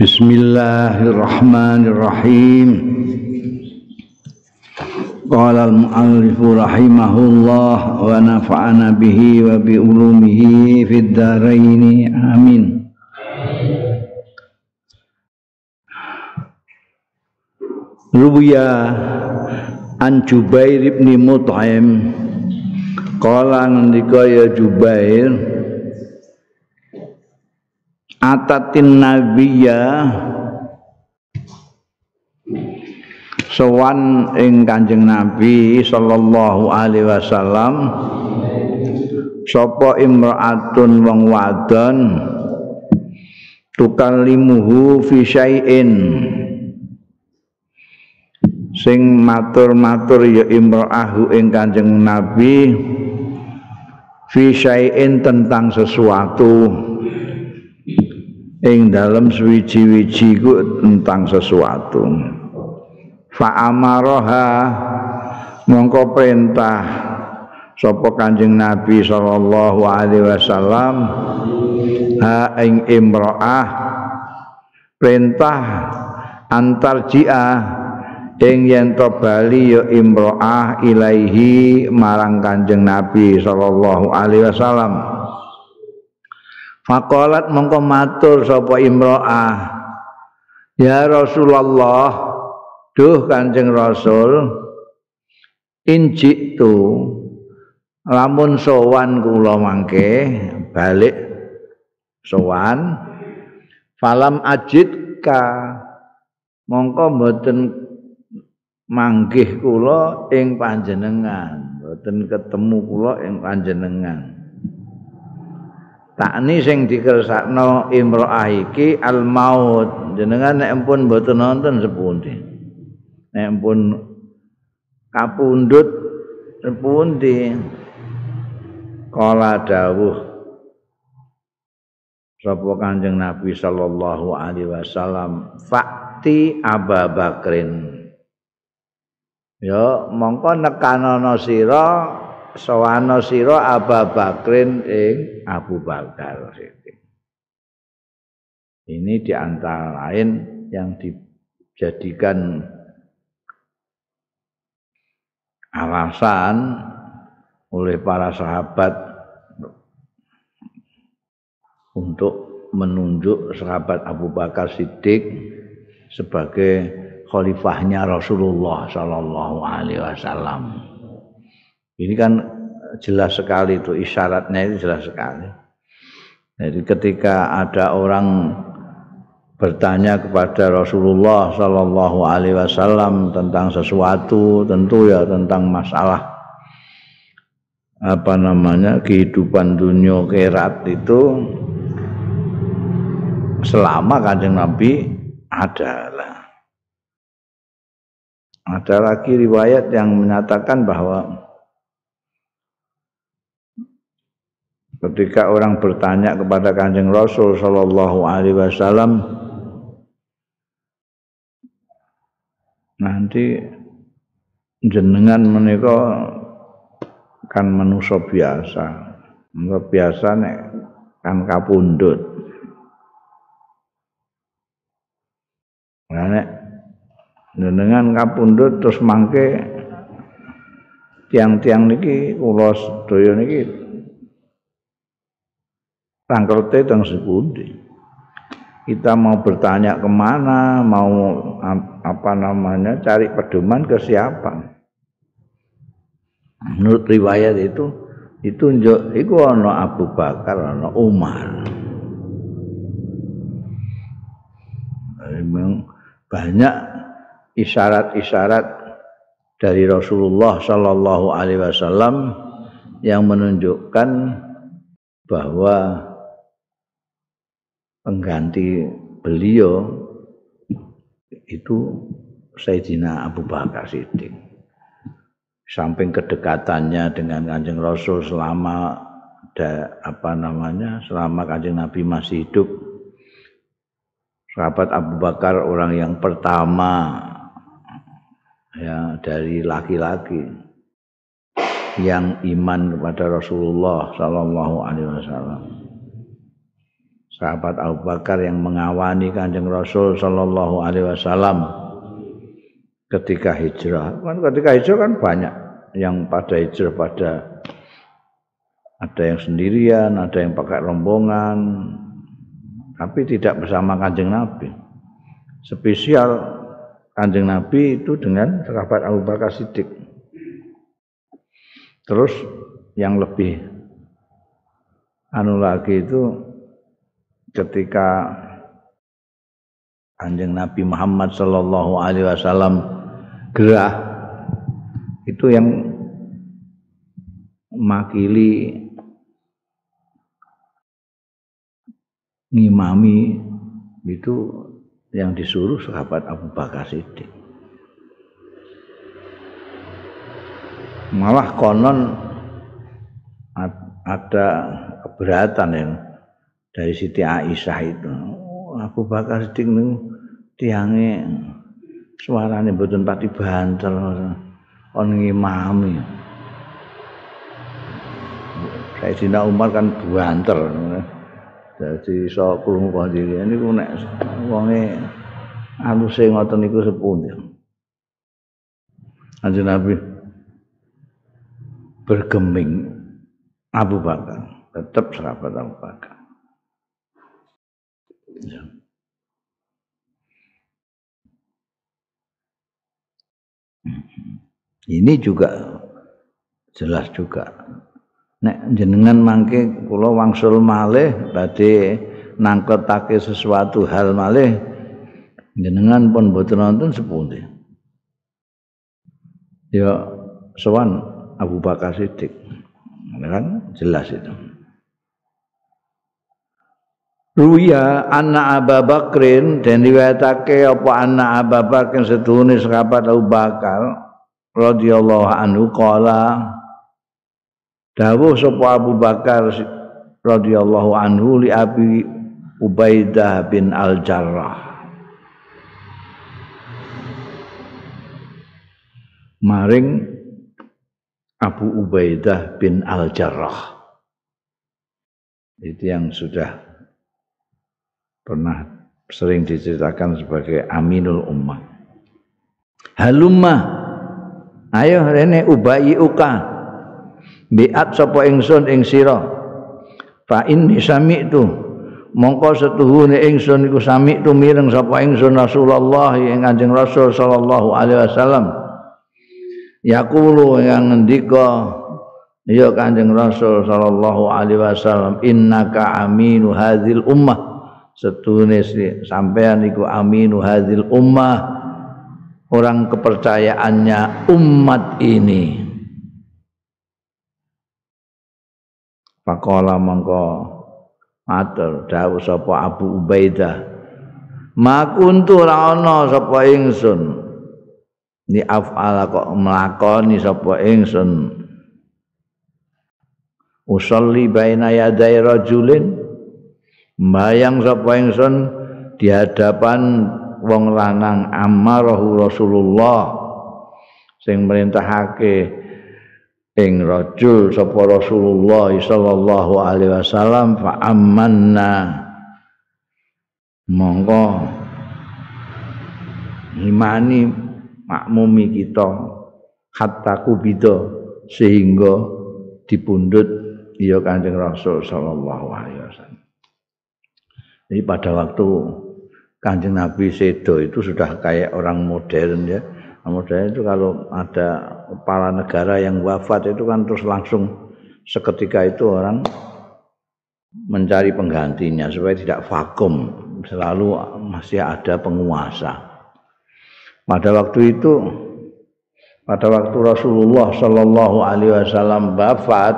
Bismillahirrahmanirrahim. Qala al-mu'allifu rahimahullah wa nafa'ana bihi wa bi ulumihi fid dharaini amin. Ruya an Jubair ibn Mut'im. Qala ngendika ya Jubair atatin nabiyya. Sowan ing Kanjeng Nabi sallallahu alaihi wasallam. Sapa imraatun wong wadon? Tukallimuhu fi syai'in. Sing matur-matur ya imraahu ing Kanjeng Nabi. Fi syai'in tentang sesuatu ing dalam suwiji-wiji ku tentang sesuatu. Fa amaroha mongko perintah sapa kanjeng nabi sallallahu alaihi wasallam ha ing imraah perintah antar ji'ah ing yen to bali ya imraah ilaihi marang kanjeng nabi sallallahu alaihi wasallam Fakolat mongko matur sapa imro'ah. Ya Rasulullah Duh kanjeng Rasul Injik tu Lamun sowan kula mangke Balik Sowan Falam ajid ka Mongko mboten manggih kula ing panjenengan mboten ketemu kula ing panjenengan takni sing dikersakno imro'ah iki al maut jenengan nek pun mboten nonton sepundi? Nek pun kapundhut sepundi? Kala dawuh sapa kanjeng nabi sallallahu alaihi wasallam fakti Abu Bakrin. Ya mongko nekanono sira sawana sira Abu Bakrin ing Abu Bakar Ini di antara lain yang dijadikan alasan oleh para sahabat untuk menunjuk sahabat Abu Bakar Siddiq sebagai khalifahnya Rasulullah Sallallahu Alaihi Wasallam. Ini kan jelas sekali itu isyaratnya itu jelas sekali. Jadi ketika ada orang bertanya kepada Rasulullah Sallallahu Alaihi Wasallam tentang sesuatu, tentu ya tentang masalah apa namanya kehidupan dunia kerat itu selama kanjeng Nabi adalah ada lagi riwayat yang menyatakan bahwa ketika orang bertanya kepada Kanjeng Rasul sallallahu alaihi wasallam nanti jenengan menika kan manusia biasa. Manusia biasa nek kan kapundut nek jenengan kapundut terus mangke tiang-tiang niki kula sedaya niki rangkelte teng sepundi? Kita mau bertanya ke mana mau apa namanya cari pedoman ke siapa? Menurut riwayat itu ditunjuk itu ana Abu Bakar ana Umar. Memang banyak isyarat-isyarat dari Rasulullah Shallallahu Alaihi Wasallam yang menunjukkan bahwa pengganti beliau itu Sayyidina Abu Bakar Siddiq. Samping kedekatannya dengan Kanjeng Rasul selama ada apa namanya selama Kanjeng Nabi masih hidup sahabat Abu Bakar orang yang pertama ya dari laki-laki yang iman kepada Rasulullah Sallallahu Alaihi Wasallam sahabat Abu Bakar yang mengawani Kanjeng Rasul sallallahu alaihi wasallam ketika hijrah. Kan ketika hijrah kan banyak yang pada hijrah pada ada yang sendirian, ada yang pakai rombongan, tapi tidak bersama Kanjeng Nabi. Spesial Kanjeng Nabi itu dengan sahabat Abu Bakar Siddiq. Terus yang lebih anu lagi itu ketika Kanjeng Nabi Muhammad sallallahu alaihi wasallam gerah itu yang makili ngimami itu yang disuruh sahabat Abu Bakar Siddiq. Malah konon ada keberatan yang dari Siti Aisyah itu. Abu Bakar Siddiq niku tiange suarane mboten pati banter on ngimami. Sayyidina Umar kan banter. Jadi iso krungu diri niku nek wonge aluse ngoten niku sepundi. Kanjeng Nabi bergeming Abu Bakar, tetap sahabat Abu Bakar. Ini juga jelas juga. Nek jenengan mangke kula wangsul malih badhe nangketake sesuatu hal malih jenengan pun boten nonton sepundi? Ya sowan Abu Bakar Siddiq. Kan jelas itu Ruya anna Abu Bakrin dan riwayatake apa anna Abu Bakrin sedune sahabat Abu Bakar radhiyallahu anhu qala dawuh sapa Abu Bakar radhiyallahu anhu li Abi Ubaidah bin Al-Jarrah. Maring Abu Ubaidah bin Al-Jarrah. Itu yang sudah pernah sering diceritakan sebagai Aminul Ummah. Halumma. Ayo rene ubayi uka. Biat sapa ingsun ing sira. Fa inni sami'tu. Mongko setuhune ingsun iku sami'tu mireng sapa ingsun Rasulullah ing Kanjeng Rasul sallallahu alaihi wasallam. Yaqulu yang ngendika ya Kanjeng Rasul sallallahu alaihi wasallam innaka aminu hadzal ummah setuhune sampean iku aminu hadzal ummah orang kepercayaannya umat ini. Pakola mongko matur dawuh sapa Abu Ubaidah. Makuntu ora ana sapa ingsun. Ni afala kok mlakoni sapa ingsun? Usolli baina yaday rajulin mbayang sapa ingsun di hadapan wong lanang amarahu Rasulullah sing merintahake ing rajul sapa Rasulullah sallallahu alaihi wasallam fa amanna monggo imani makmumi kita hatta kubida sehingga dipundhut ya Kanjeng Rasul sallallahu alaihi wasallam. Jadi pada waktu Kanjeng Nabi sedo itu sudah kayak orang modern ya. Kemudian itu kalau ada kepala negara yang wafat itu kan terus langsung seketika itu orang mencari penggantinya supaya tidak vakum selalu masih ada penguasa. Pada waktu itu pada waktu Rasulullah Shallallahu Alaihi Wasallam wafat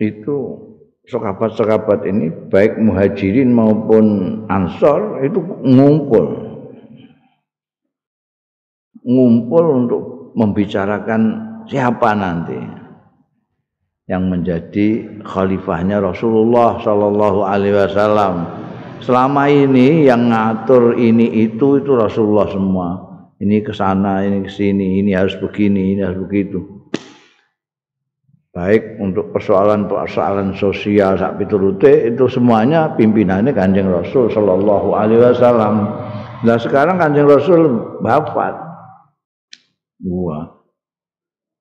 itu sekabat-sekabat ini baik muhajirin maupun ansor itu ngumpul ngumpul untuk membicarakan siapa nanti yang menjadi khalifahnya Rasulullah Shallallahu Alaihi Wasallam. Selama ini yang ngatur ini itu itu Rasulullah semua. Ini ke sana, ini ke sini, ini harus begini, ini harus begitu. Baik untuk persoalan-persoalan sosial sak piturute itu semuanya pimpinannya Kanjeng Rasul sallallahu alaihi wasallam. Nah sekarang Kanjeng Rasul wafat. Wah.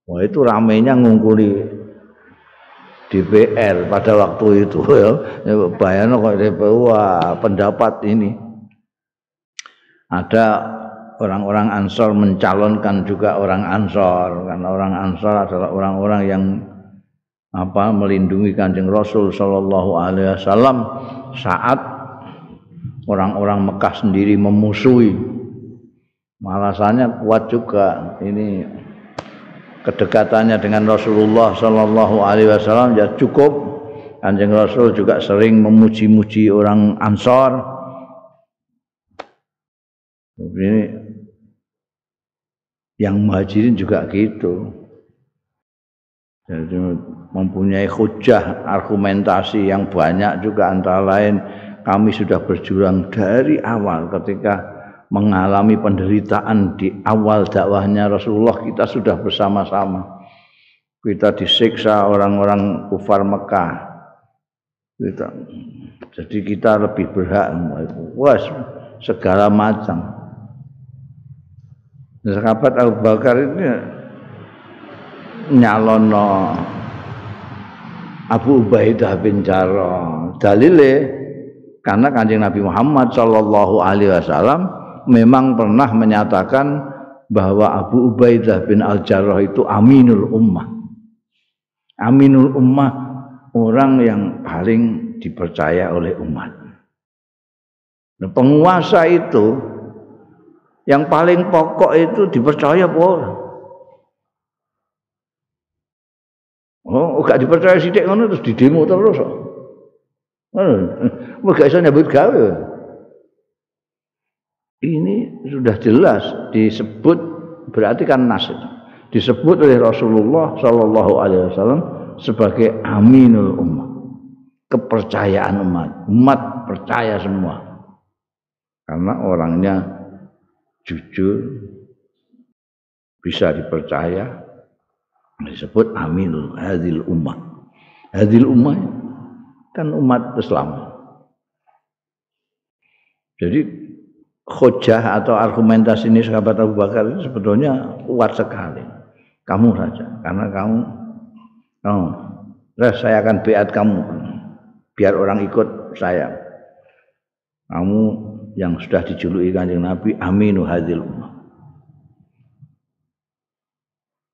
Wah itu ramenya ngungkuli DPR pada waktu itu ya. Bayangno kok wah pendapat ini. Ada orang-orang Ansor mencalonkan juga orang Ansor karena orang Ansor adalah orang-orang yang apa melindungi Kanjeng Rasul sallallahu alaihi wasallam saat orang-orang Mekah sendiri memusuhi. Malasannya kuat juga ini kedekatannya dengan Rasulullah sallallahu alaihi wasallam ya cukup. Kanjeng Rasul juga sering memuji-muji orang Ansor. Ini yang muhajirin juga gitu. Jadi mempunyai hujah argumentasi yang banyak juga antara lain kami sudah berjuang dari awal ketika mengalami penderitaan di awal dakwahnya Rasulullah kita sudah bersama-sama. Kita disiksa orang-orang kufar Mekah. Kita jadi kita lebih berhak wah segala macam. Sahabat Abu Bakar ini nyalono Abu Ubaidah bin Jarrah. Dalile karena Kanjeng Nabi Muhammad sallallahu alaihi wasallam memang pernah menyatakan bahwa Abu Ubaidah bin Al-Jarrah itu aminul ummah. Aminul ummah orang yang paling dipercaya oleh umat. Nah, penguasa itu yang paling pokok itu dipercaya boleh. Oh, gak dipercaya sithik ngono terus didemo terus. Ngono. gak iso nyebut gawe. Ini sudah jelas disebut berarti kan nas disebut oleh Rasulullah Shallallahu Alaihi Wasallam sebagai aminul umat kepercayaan umat umat percaya semua karena orangnya jujur bisa dipercaya disebut aminul hadil ummah. Hadil ummah kan umat Islam. Jadi khojah atau argumentasi ini sahabat Abu Bakar itu sebetulnya kuat sekali. Kamu saja karena kamu oh, saya akan beat kamu. Biar orang ikut saya. Kamu yang sudah dijuluki kanjeng Nabi aminu hadil ummah.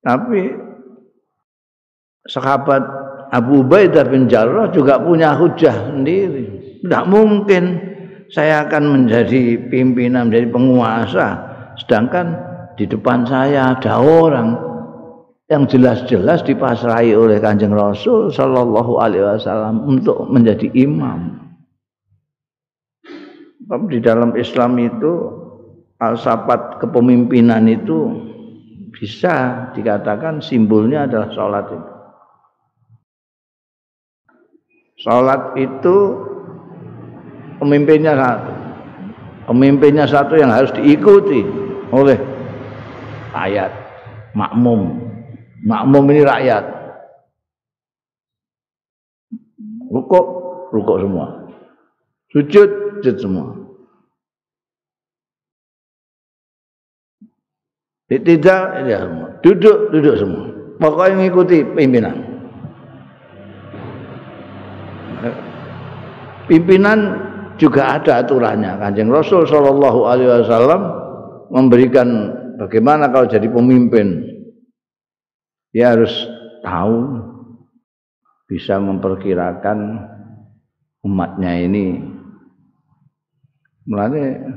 Tapi sahabat Abu Ubaidah bin Jarrah juga punya hujah sendiri. Tidak mungkin saya akan menjadi pimpinan, menjadi penguasa, sedangkan di depan saya ada orang yang jelas-jelas dipasrai oleh Kanjeng Rasul Shallallahu Alaihi Wasallam untuk menjadi imam. Di dalam Islam itu alsafat kepemimpinan itu bisa dikatakan simbolnya adalah sholat itu. Salat itu pemimpinnya satu. Pemimpinnya satu yang harus diikuti oleh rakyat, makmum. Makmum ini rakyat. Rukuk, rukuk semua. Sujud, sujud semua. Tidak, ya semua. Duduk, duduk semua. Pokoknya mengikuti pimpinan. Pimpinan juga ada aturannya. Kanjeng Rasul Shallallahu Alaihi Wasallam memberikan bagaimana kalau jadi pemimpin. Dia harus tahu bisa memperkirakan umatnya ini. Mulanya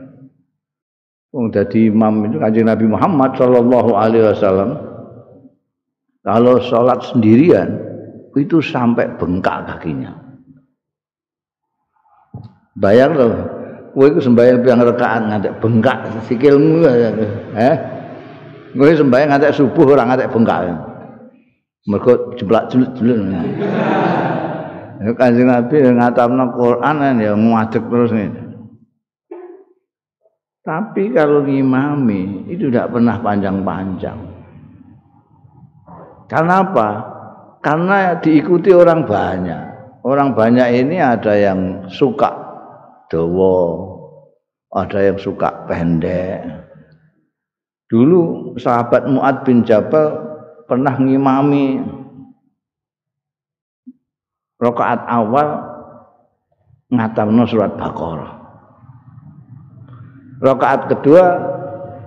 Wong jadi imam itu kanjeng Nabi Muhammad Shallallahu Alaihi Wasallam kalau sholat sendirian itu sampai bengkak kakinya. Bayar loh. Kowe iku sembahyang piang rekaan ngantek bengkak sikilmu eh. Kowe sembahyang ngantek subuh ora ngantek bengkak. Mergo jeblak-jebluk-jebluk. Ya Kanjeng Nabi ngatamno Quran kan ya ngadeg terus nih. Tapi kalau ngimami itu tidak pernah panjang-panjang. Karena apa? karena diikuti orang banyak. Orang banyak ini ada yang suka dawa, ada yang suka pendek. Dulu sahabat Muad bin Jabal pernah ngimami rakaat awal ngatamno surat Baqarah. Rakaat kedua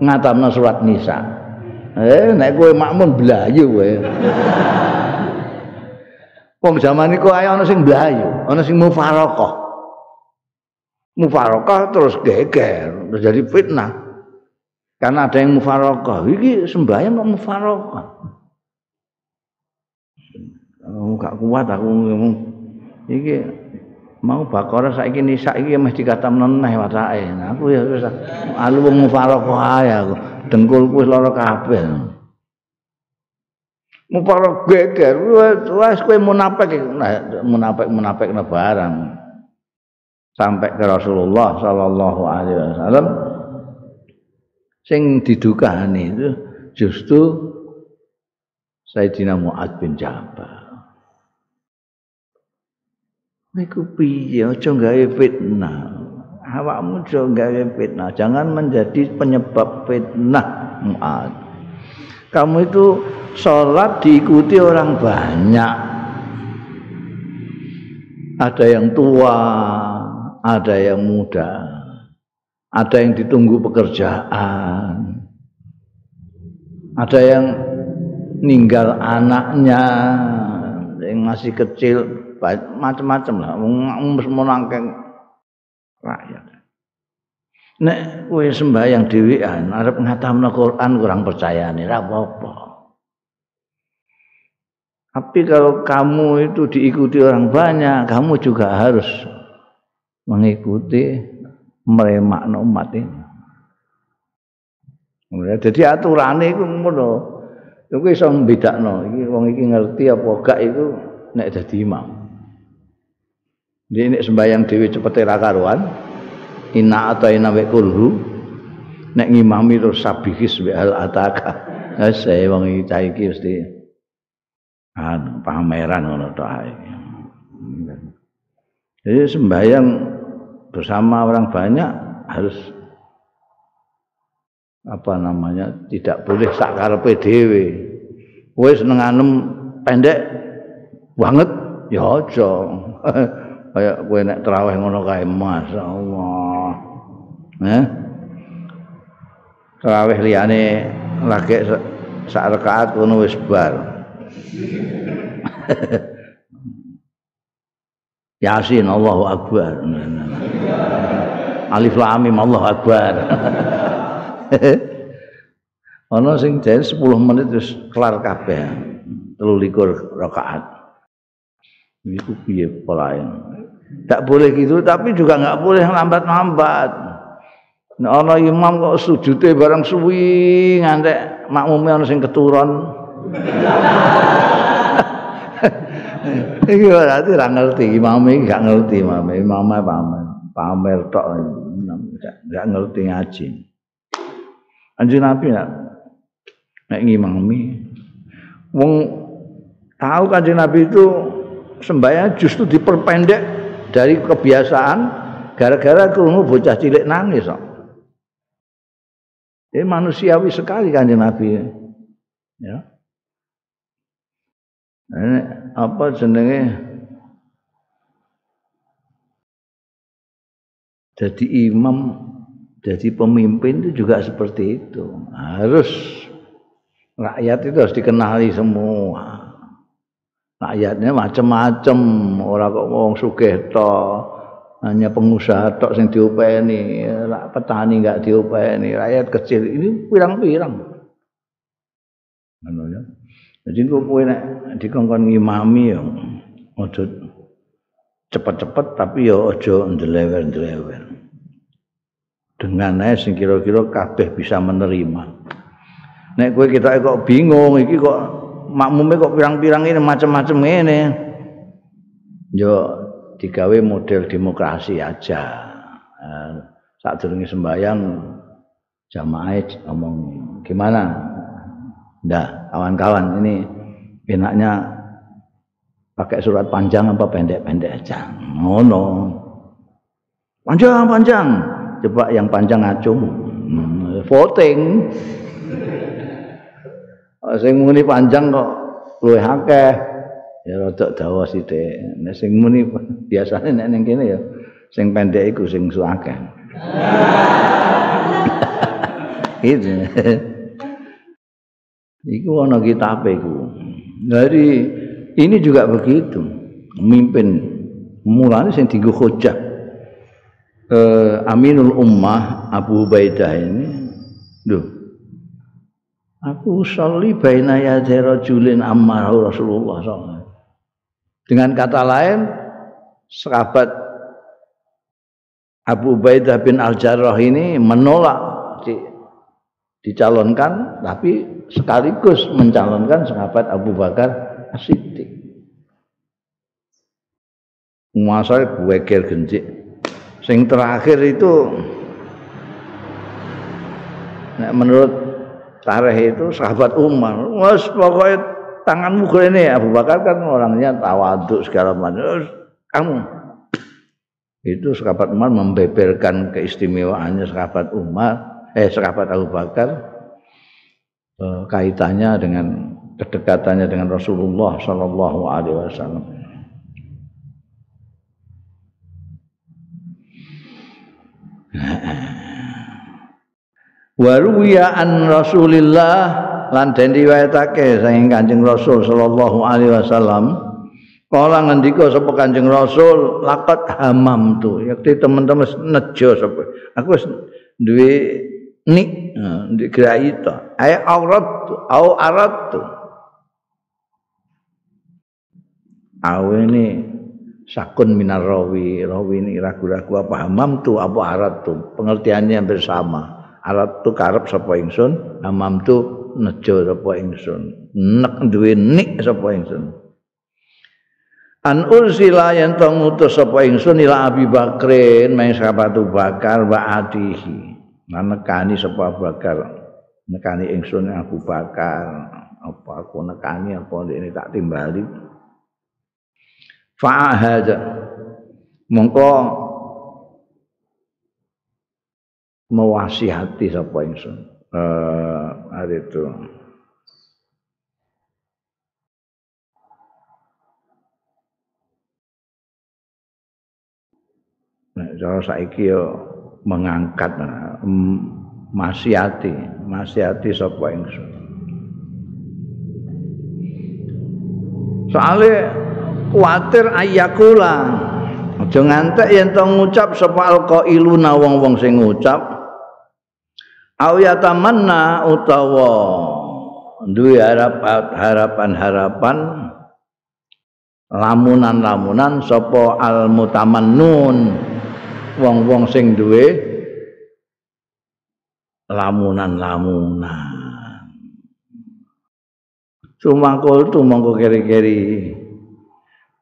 ngatamno surat Nisa. Eh nek kowe makmun blayu kowe. Wong zaman iku ayo ana sing blayu, ana sing mufaraqah. Mufaraqah terus geger, terus jadi fitnah. Karena ada yang mufaraqah, iki sembahyang kok mufaraqah. Oh, gak kuat aku ngomong iki mau bakara saiki nisa iki mesti dikata meneh watake. Nah, aku ya wis alu wong mufaraqah ae aku. Dengkulku wis lara kabeh. Muparok geger, wes kowe munafik, munafik munafik barang. Sampai ke Rasulullah sallallahu alaihi wasallam sing didukani itu justru Sayyidina Mu'ad bin Jabal. Iku piye aja gawe fitnah. Awakmu aja gawe fitnah, jangan menjadi penyebab fitnah Mu'ad. Kamu itu sholat diikuti orang banyak ada yang tua ada yang muda ada yang ditunggu pekerjaan ada yang ninggal anaknya yang masih kecil macam-macam lah. Mau nangkeng rakyat. Nek kowe sembahyang dhewean arep ngatamno Quran kurang percaya nih apa-apa. Tapi kalau kamu itu diikuti orang banyak, kamu juga harus mengikuti meremak umat ini. Jadi aturan itu ngono. Iku iso mbedakno, iki wong iki ngerti apa gak iku nek dadi imam. Jadi nek sembahyang dhewe cepete ra karuan, inna ataina wa kulhu nek ngimami terus sabihis wa al ataka. Saya wong iki cah iki mesti anu pameran ngono tok ae. Jadi sembahyang bersama orang banyak harus apa namanya tidak boleh sakarepe dhewe. Kowe seneng anem pendek banget ya aja. Kayak kowe nek traweh ngono kae masyaallah. Eh? Traweh liyane lagi sak rakaat ngono wis bar. Yasin Allahu Akbar. Alif Lam Mim Allahu Akbar. Ana sing jen 10 menit terus kelar kabeh. 23 rakaat. Iku piye polae? Tak boleh gitu tapi juga enggak boleh lambat-lambat. Nek ana imam kok sujute bareng suwi ngantek makmume ana sing keturun. Iki berarti ora ngerti, imam iki gak ngerti imam, imam pamer, pamer tok gak ngerti ngaji. Anjing Nabi nak nek ngimami wong tahu kanjeng Nabi itu sembahyang justru diperpendek dari kebiasaan gara-gara krungu bocah cilik nangis kok. Ini manusiawi sekali kanjeng Nabi. Ya. Ini apa jenenge? Jadi imam, jadi pemimpin itu juga seperti itu. Harus rakyat itu harus dikenali semua. Rakyatnya macam-macam, orang kok wong sugih hanya pengusaha tok sing diupeni, petani enggak diupeni, rakyat kecil ini pirang-pirang. Jadi kok kowe nek dikongkon ngimami ya aja cepet-cepet tapi ya aja ndelewer-ndelewer. Dengan ae sing kira-kira kabeh bisa menerima. Nek kowe kita kok bingung iki kok makmume kok pirang-pirang ini macam-macam ngene. Yo digawe model demokrasi aja. Eh, saat durunge sembayang jamaah ngomong gimana Nah, kawan-kawan ini enaknya pakai surat panjang apa pendek-pendek aja. Ngono. Panjang panjang. Coba yang panjang acung. Hmm, voting. Sing muni panjang kok luwih akeh. Ya rada dawa sithik. Nek sing muni biasane nek ning kene ya sing pendek iku sing suakeh itu iku ana kitab iku dari ini juga begitu memimpin mulane sing dienggo hujah eh, Aminul Ummah Abu Ubaidah ini duh Aku usolli baina yadai rajulin ammarahu Rasulullah SAW. Dengan kata lain, sahabat Abu Ubaidah bin Al-Jarrah ini menolak dicalonkan, tapi sekaligus mencalonkan sahabat Abu Bakar As-Siddiq. Menguasai bueger gencik. Sing terakhir itu menurut tarikh itu sahabat Umar. Mas pokoknya tanganmu ini Abu Bakar kan orangnya tawaduk segala macam. Kamu itu sahabat Umar membeberkan keistimewaannya sahabat Umar, eh sahabat Abu Bakar eh, kaitannya dengan kedekatannya dengan Rasulullah Shallallahu Alaihi Wasallam. Waruya an Rasulillah lan den riwayatake saking Kanjeng Rasul sallallahu alaihi wasallam kala ngendika sapa Kanjeng Rasul laqad hamam tu yakti teman-teman nejo sapa aku wis duwe nik di graita ay aurat au arat awe ini sakun minar rawi. Rawi ini ragu-ragu apa? Hamam tu apa arat tu pengertiannya hampir sama. Alat tu karep sapa ingsun? Amam tu nejo sapa ingsun. Nek duwe nik sapa ingsun. An ursila yen to ngutus sapa ingsun ila Abi Bakrin main sahabat Bakar wa adihi nekani sapa Bakar? Nekani ingsun Abu Bakar. Apa aku nekani apa ini tak timbali? Fa'ahada mongko mewasihati sapa ingsun. Eh hari itu. Nah, cara saiki yo mengangkat masihati, masihati sapa ingsun. Soale kuatir ayakula. Aja ngantek yen to ngucap sapa alqailuna wong-wong sing ngucap au yatamanna utawa duwe harapan-harapan lamunan-lamunan sapa al mutamannun wong-wong sing duwe lamunan-lamunan. Sumangkul tu mongko keri-keri.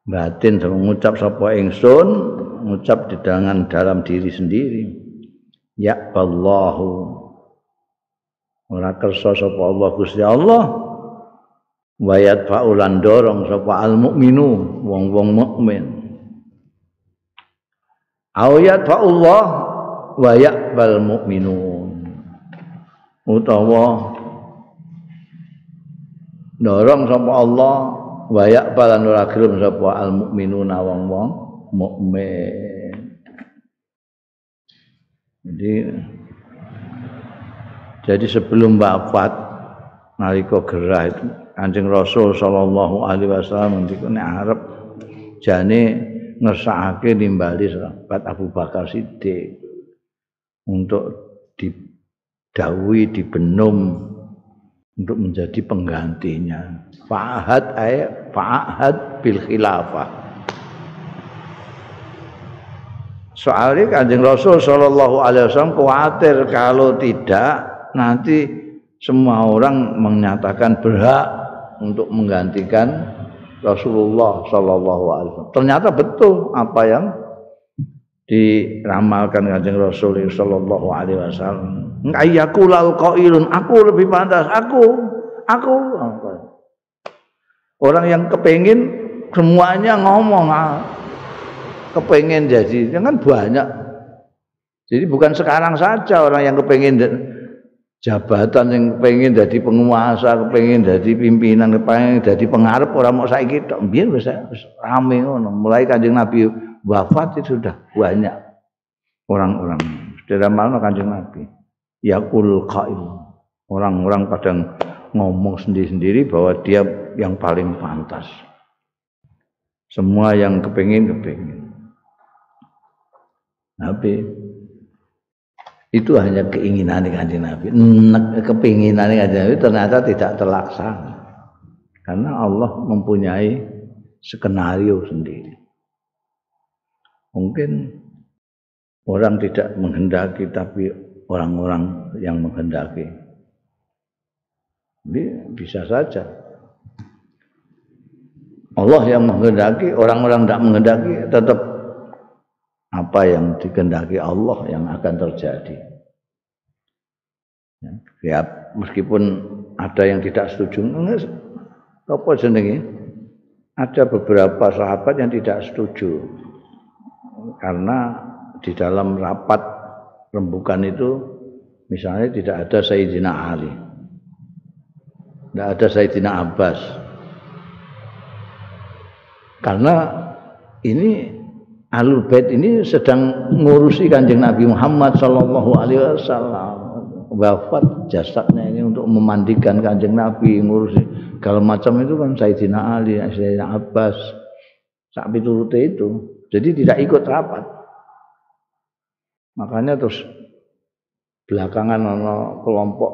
Batin sama ngucap sapa ingsun ngucap di dalam diri sendiri. Ya Allahu. Ora kersa sapa Allah Gusti Allah. Wayat faulan dorong sapa al mukminu wong-wong mukmin ayat faullah wa yaqbal mukminun utawa dorong sapa Allah wa yaqbal ora gelem sapa al mukminuna wong-wong mukmin. Jadi Jadi sebelum wafat nalika gerah itu Kanjeng Rasul sallallahu alaihi wasallam ngendika nek arep jane ngersakake nimbali sahabat Abu Bakar Siddiq untuk didawi dibenum untuk menjadi penggantinya. Fa'ahad ay fa'ahad bil khilafah. Soalnya kanjeng Rasul Shallallahu Alaihi Wasallam khawatir kalau tidak nanti semua orang menyatakan berhak untuk menggantikan Rasulullah Shallallahu Alaihi Wasallam. Ternyata betul apa yang diramalkan kanjeng Rasul Shallallahu Alaihi Wasallam. Ayyaku lal qailun, aku lebih pantas, aku, aku. Orang yang kepingin semuanya ngomong ah, kepengen jadi kan banyak jadi bukan sekarang saja orang yang kepengen jabatan yang kepengen jadi penguasa kepengen jadi pimpinan kepengen jadi pengarep orang mau saya gitu biar bisa rame ngono. Mulai kanjeng nabi wafat itu sudah banyak orang-orang. Sudah malam kanjeng nabi. Yakul qail orang-orang kadang ngomong sendiri-sendiri bahwa dia yang paling pantas. Semua yang kepengen kepengen Nabi itu hanya keinginan kanjeng Nabi. Kepinginan kanjeng Nabi ternyata tidak terlaksana. Karena Allah mempunyai skenario sendiri. Mungkin orang tidak menghendaki tapi orang-orang yang menghendaki. Ini bisa saja. Allah yang menghendaki, orang-orang tidak menghendaki tetap apa yang dikehendaki Allah yang akan terjadi. Ya, meskipun ada yang tidak setuju, apa jenenge? Ada beberapa sahabat yang tidak setuju karena di dalam rapat rembukan itu misalnya tidak ada Sayyidina Ali. Tidak ada Sayyidina Abbas. Karena ini Alul Bait ini sedang ngurusi Kanjeng Nabi Muhammad sallallahu alaihi wasallam. Wafat jasadnya ini untuk memandikan Kanjeng Nabi, ngurusi kalau macam itu kan Sayyidina Ali, Sayyidina Abbas, sak piturute itu. Jadi tidak ikut rapat. Makanya terus belakangan ono kelompok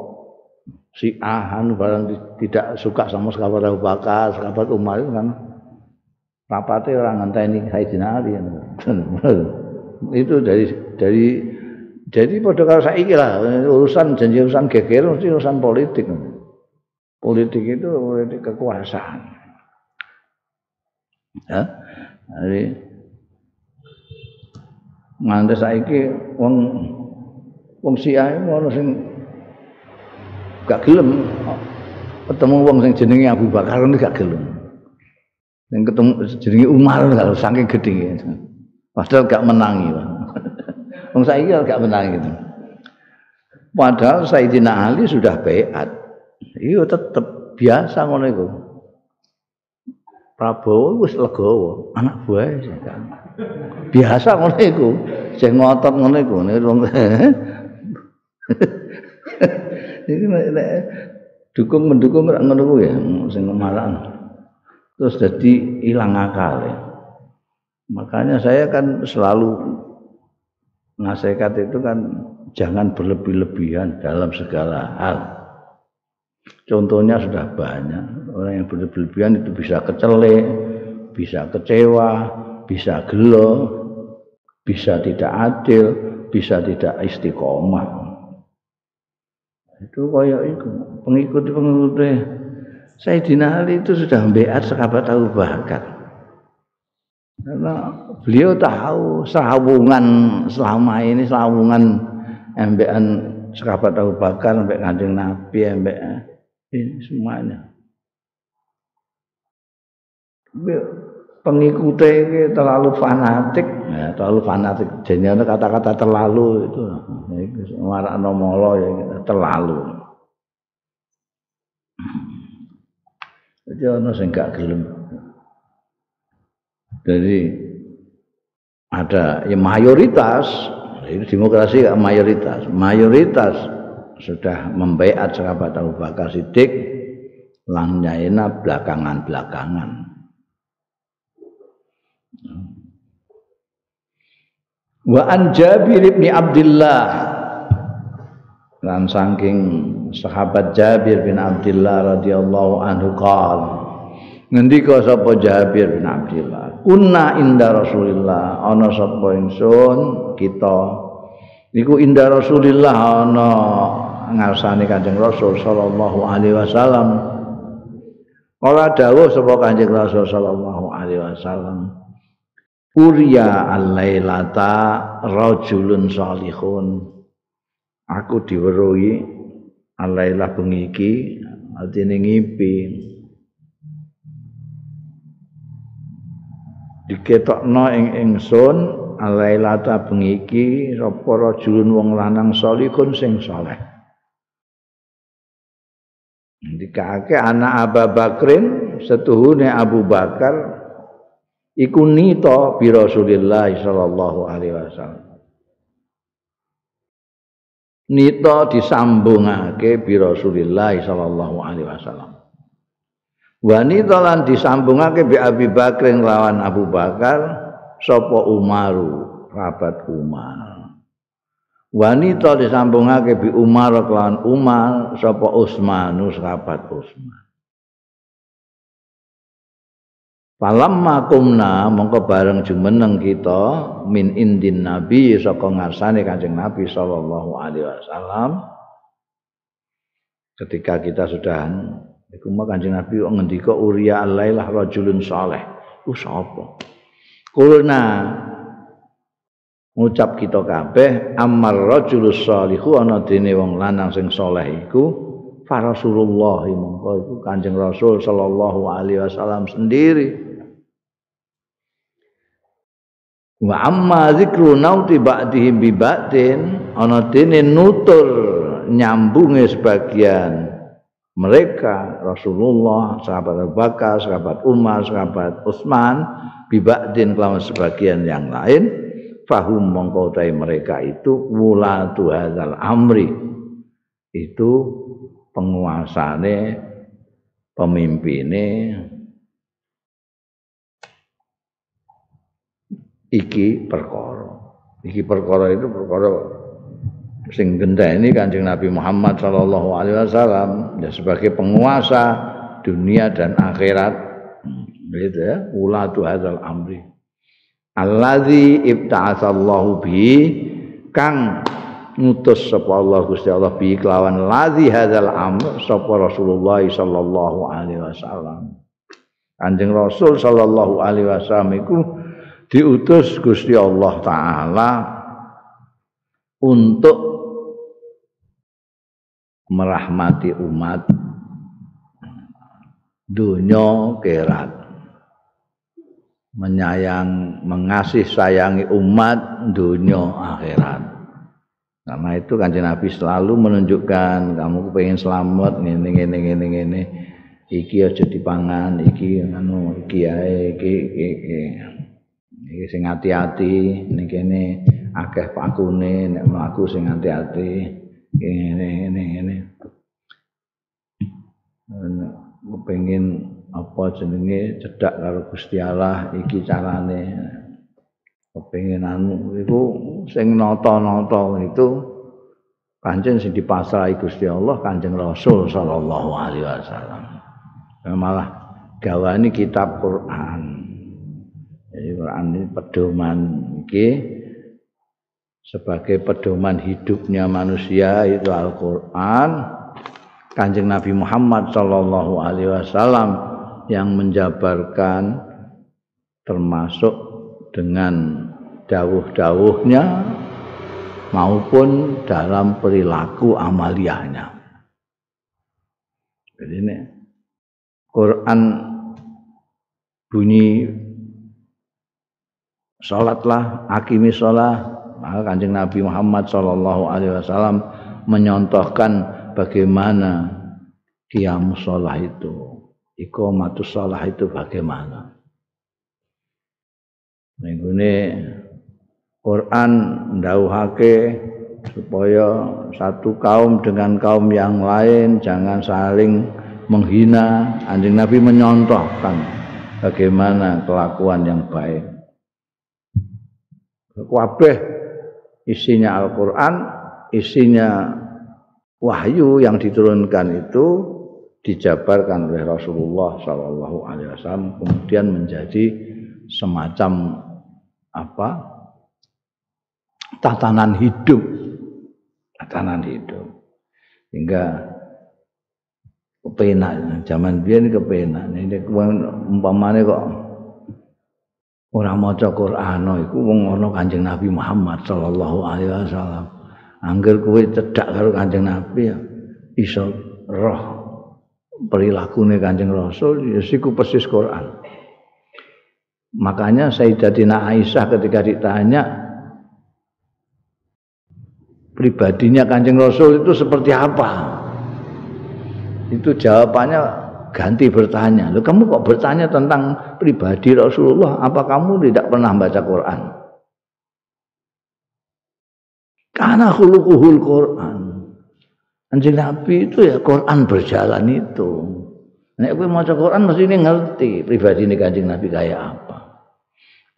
si Ahan barang tidak suka sama sahabat Abu Bakar, sahabat Umar itu kan rapatnya orang ngenteni Sayyidina Ali itu dari dari jadi pada kalau saya lah urusan janji urusan geger mesti urusan politik. Politik itu politik kekuasaan. Ya jadi nganti saiki wong wong Syiah ono sing gak gelem. Ketemu wong sing jenenge Abu Bakar gak gelem yang ketemu jenenge Umar kalau saking gede padahal gak menangi Wong saiki gak menangi itu. Padahal Sayyidina Ali sudah baiat. Iya tetep biasa ngono iku. Prabowo wis legowo, anak buah kan. Biasa ngono iku. Sing ngotot ngono iku Iki nek dukung mendukung ngono ya sing marah terus jadi hilang akal ya. Makanya saya kan selalu nasihat itu kan jangan berlebih-lebihan dalam segala hal. Contohnya sudah banyak. Orang yang berlebih-lebihan itu bisa kecelek, bisa kecewa, bisa gelo, bisa tidak adil, bisa tidak istiqomah. Itu kayak itu pengikut-pengikutnya Sayyidina Ali itu sudah membeat sahabat Abu Bakar. Karena beliau tahu sahawungan selama ini sahawungan embean sahabat Abu Bakar sampai kanjeng Nabi embek ini semuanya. Pengikutnya terlalu fanatik, ya, terlalu fanatik. Jadi kata-kata terlalu itu, warak nomolo ya terlalu. Jadi ono sing gak gelem. Jadi ada ya mayoritas ini demokrasi gak mayoritas mayoritas sudah membaiat sahabat Abu Bakar Siddiq lang belakangan-belakangan wa an Jabir bin Abdullah lan saking sahabat Jabir bin Abdullah radhiyallahu anhu qol ngendika sapa Jabir bin Abdullah kunna inda Rasulillah. Ana sapa ingsun kita? Iku inda Rasulillah ana ngarsane Kanjeng Rasul sallallahu alaihi wasallam. Ora dawuh sapa Kanjeng Rasul sallallahu alaihi wasallam. Uriya al-lailata rajulun salihun Aku diweruhi alailah bengi iki artine ngipi diketokno ing ingsun alailata bengi iki sapa rajulun wong lanang salihun sing saleh. Dikake anak Abu Bakrin setuhune Abu Bakar iku nito bi Rasulillah sallallahu alaihi wasallam nito disambungake bi Rasulillah sallallahu alaihi wasallam. Wanita lan disambungake bi Abi Bakrin lawan Abu Bakar sapa Umaru sahabat Umar. Wanita disambungake bi Umar kelawan Umar sapa Utsman sahabat Utsman Falamma kumna mongko bareng jumeneng kita min indin nabi saka ngarsane Kanjeng Nabi sallallahu alaihi wasallam. Ketika kita sudah iku Kanjeng Nabi ngendika uriya alailah rajulun saleh. Ku sapa? Kulna ngucap kita kabeh amar rajulus salihu ana dene wong lanang sing saleh iku Rasulullah mongko iku Kanjeng Rasul sallallahu alaihi wasallam sendiri wa amma zikru nauti ba'dihim bi ba'din ana dene nutur nyambunge sebagian mereka Rasulullah sahabat Abu Bakar sahabat Umar sahabat Utsman bibakdin kelawan sebagian yang lain. Fahum mongko mereka itu wulatu hadzal amri. Itu penguasane pemimpine iki perkara. Iki perkara itu perkara sing ini Kanjeng Nabi Muhammad sallallahu alaihi wasallam ya sebagai penguasa dunia dan akhirat. Gitu ya ulatu hadzal amri. Allazi ibta'atsallahu bi kang ngutus sapa Allah Gusti Allah bi kelawan ladzi hadzal amr sapa Rasulullah sallallahu alaihi wasallam. Kanjeng Rasul sallallahu alaihi wasallam iku diutus Gusti Allah taala untuk merahmati umat dunia kerat menyayang mengasih sayangi umat dunia akhirat. Karena itu kanjeng Nabi selalu menunjukkan kamu pengen selamat ngene ngene ngene ngene. Iki aja dipangan iki anu iki ae iki iki iki sing hati-hati ning kene akeh pakune nek mlaku sing hati-hati ngene ngene ngene. Pengen apa jenenge cedak karo Gusti Allah iki carane. Kepengenanmu iku sing nata-nata itu kanjeng sing dipasrahi Gusti Allah kanjeng Rasul sallallahu alaihi wasallam. Malah gawani kitab Quran jadi Quran ini pedoman iki sebagai pedoman hidupnya manusia itu Al-Qur'an Kanjeng Nabi Muhammad sallallahu alaihi wasallam yang menjabarkan termasuk dengan dawuh-dawuhnya maupun dalam perilaku amaliyahnya. Jadi ini Quran bunyi salatlah akimi salat maka kanjeng Nabi Muhammad Shallallahu Alaihi Wasallam menyontohkan bagaimana kiam sholat itu iqamatus shalah itu bagaimana. Ini Quran ndauhake supaya satu kaum dengan kaum yang lain jangan saling menghina. Anjing Nabi menyontohkan bagaimana kelakuan yang baik kabeh isinya Al-Qur'an isinya wahyu yang diturunkan itu dijabarkan oleh Rasulullah Shallallahu Alaihi Wasallam kemudian menjadi semacam apa? Tatanan hidup. Tatanan hidup. Hingga kepenak zaman biar kepenak. Ini umpamanya kok orang maca Quran itu wong ono Kanjeng Nabi Muhammad sallallahu alaihi wasallam angger kowe cedak karo Kanjeng Nabi ya iso roh perilakune Kanjeng Rasul ya siku persis Quran. Makanya Sayyidatina Aisyah ketika ditanya pribadinya Kanjeng Rasul itu seperti apa? Itu jawabannya ganti bertanya. Loh kamu kok bertanya tentang pribadi Rasulullah? Apa kamu tidak pernah baca Quran? Karena khuluquhul Quran. Anjing Nabi itu ya Quran berjalan itu. Nek kowe maca Quran mesti ini ngerti pribadi ini Kanjeng Nabi kayak apa.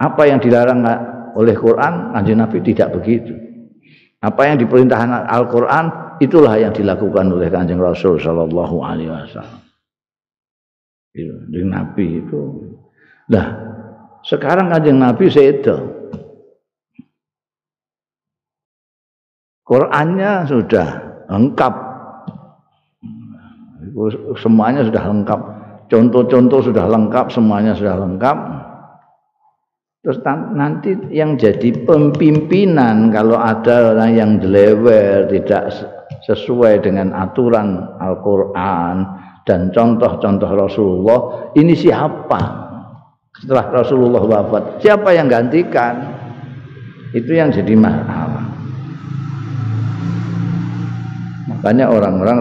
Apa yang dilarang oleh Quran, Kanjeng Nabi tidak begitu. Apa yang diperintahkan Al-Quran, itulah yang dilakukan oleh Kanjeng Rasul Shallallahu Alaihi Wasallam. Kanjeng Nabi itu. Nah, sekarang Kanjeng Nabi itu. Qurannya sudah lengkap. Semuanya sudah lengkap. Contoh-contoh sudah lengkap, semuanya sudah lengkap. Terus nanti yang jadi pemimpinan kalau ada orang yang delewer tidak sesuai dengan aturan Al-Quran dan contoh-contoh Rasulullah ini siapa? Setelah Rasulullah wafat siapa yang gantikan? Itu yang jadi masalah. Makanya orang-orang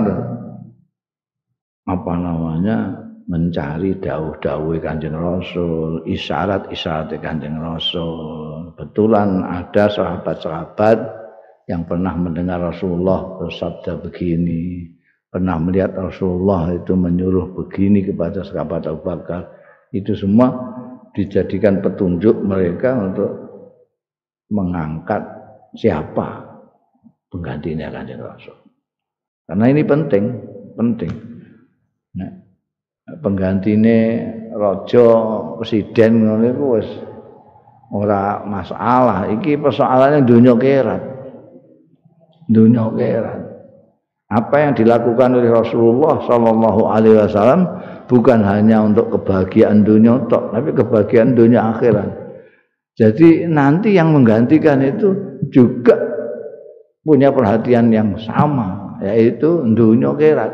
apa namanya mencari dawuh-dawuh Kanjeng Rasul, isyarat-isyarat Kanjeng Rasul. Betulan ada sahabat-sahabat yang pernah mendengar Rasulullah bersabda begini, pernah melihat Rasulullah itu menyuruh begini kepada sahabat Abu Bakar. Itu semua dijadikan petunjuk mereka untuk mengangkat siapa penggantinya Kanjeng Rasul. Karena ini penting, penting. Nah, penggantine raja presiden ngono iku wis ora masalah iki persoalannya dunia kerat dunia kerat apa yang dilakukan oleh Rasulullah Shallallahu Alaihi Wasallam bukan hanya untuk kebahagiaan dunia tok tapi kebahagiaan dunia akhirat. Jadi nanti yang menggantikan itu juga punya perhatian yang sama yaitu dunia kerat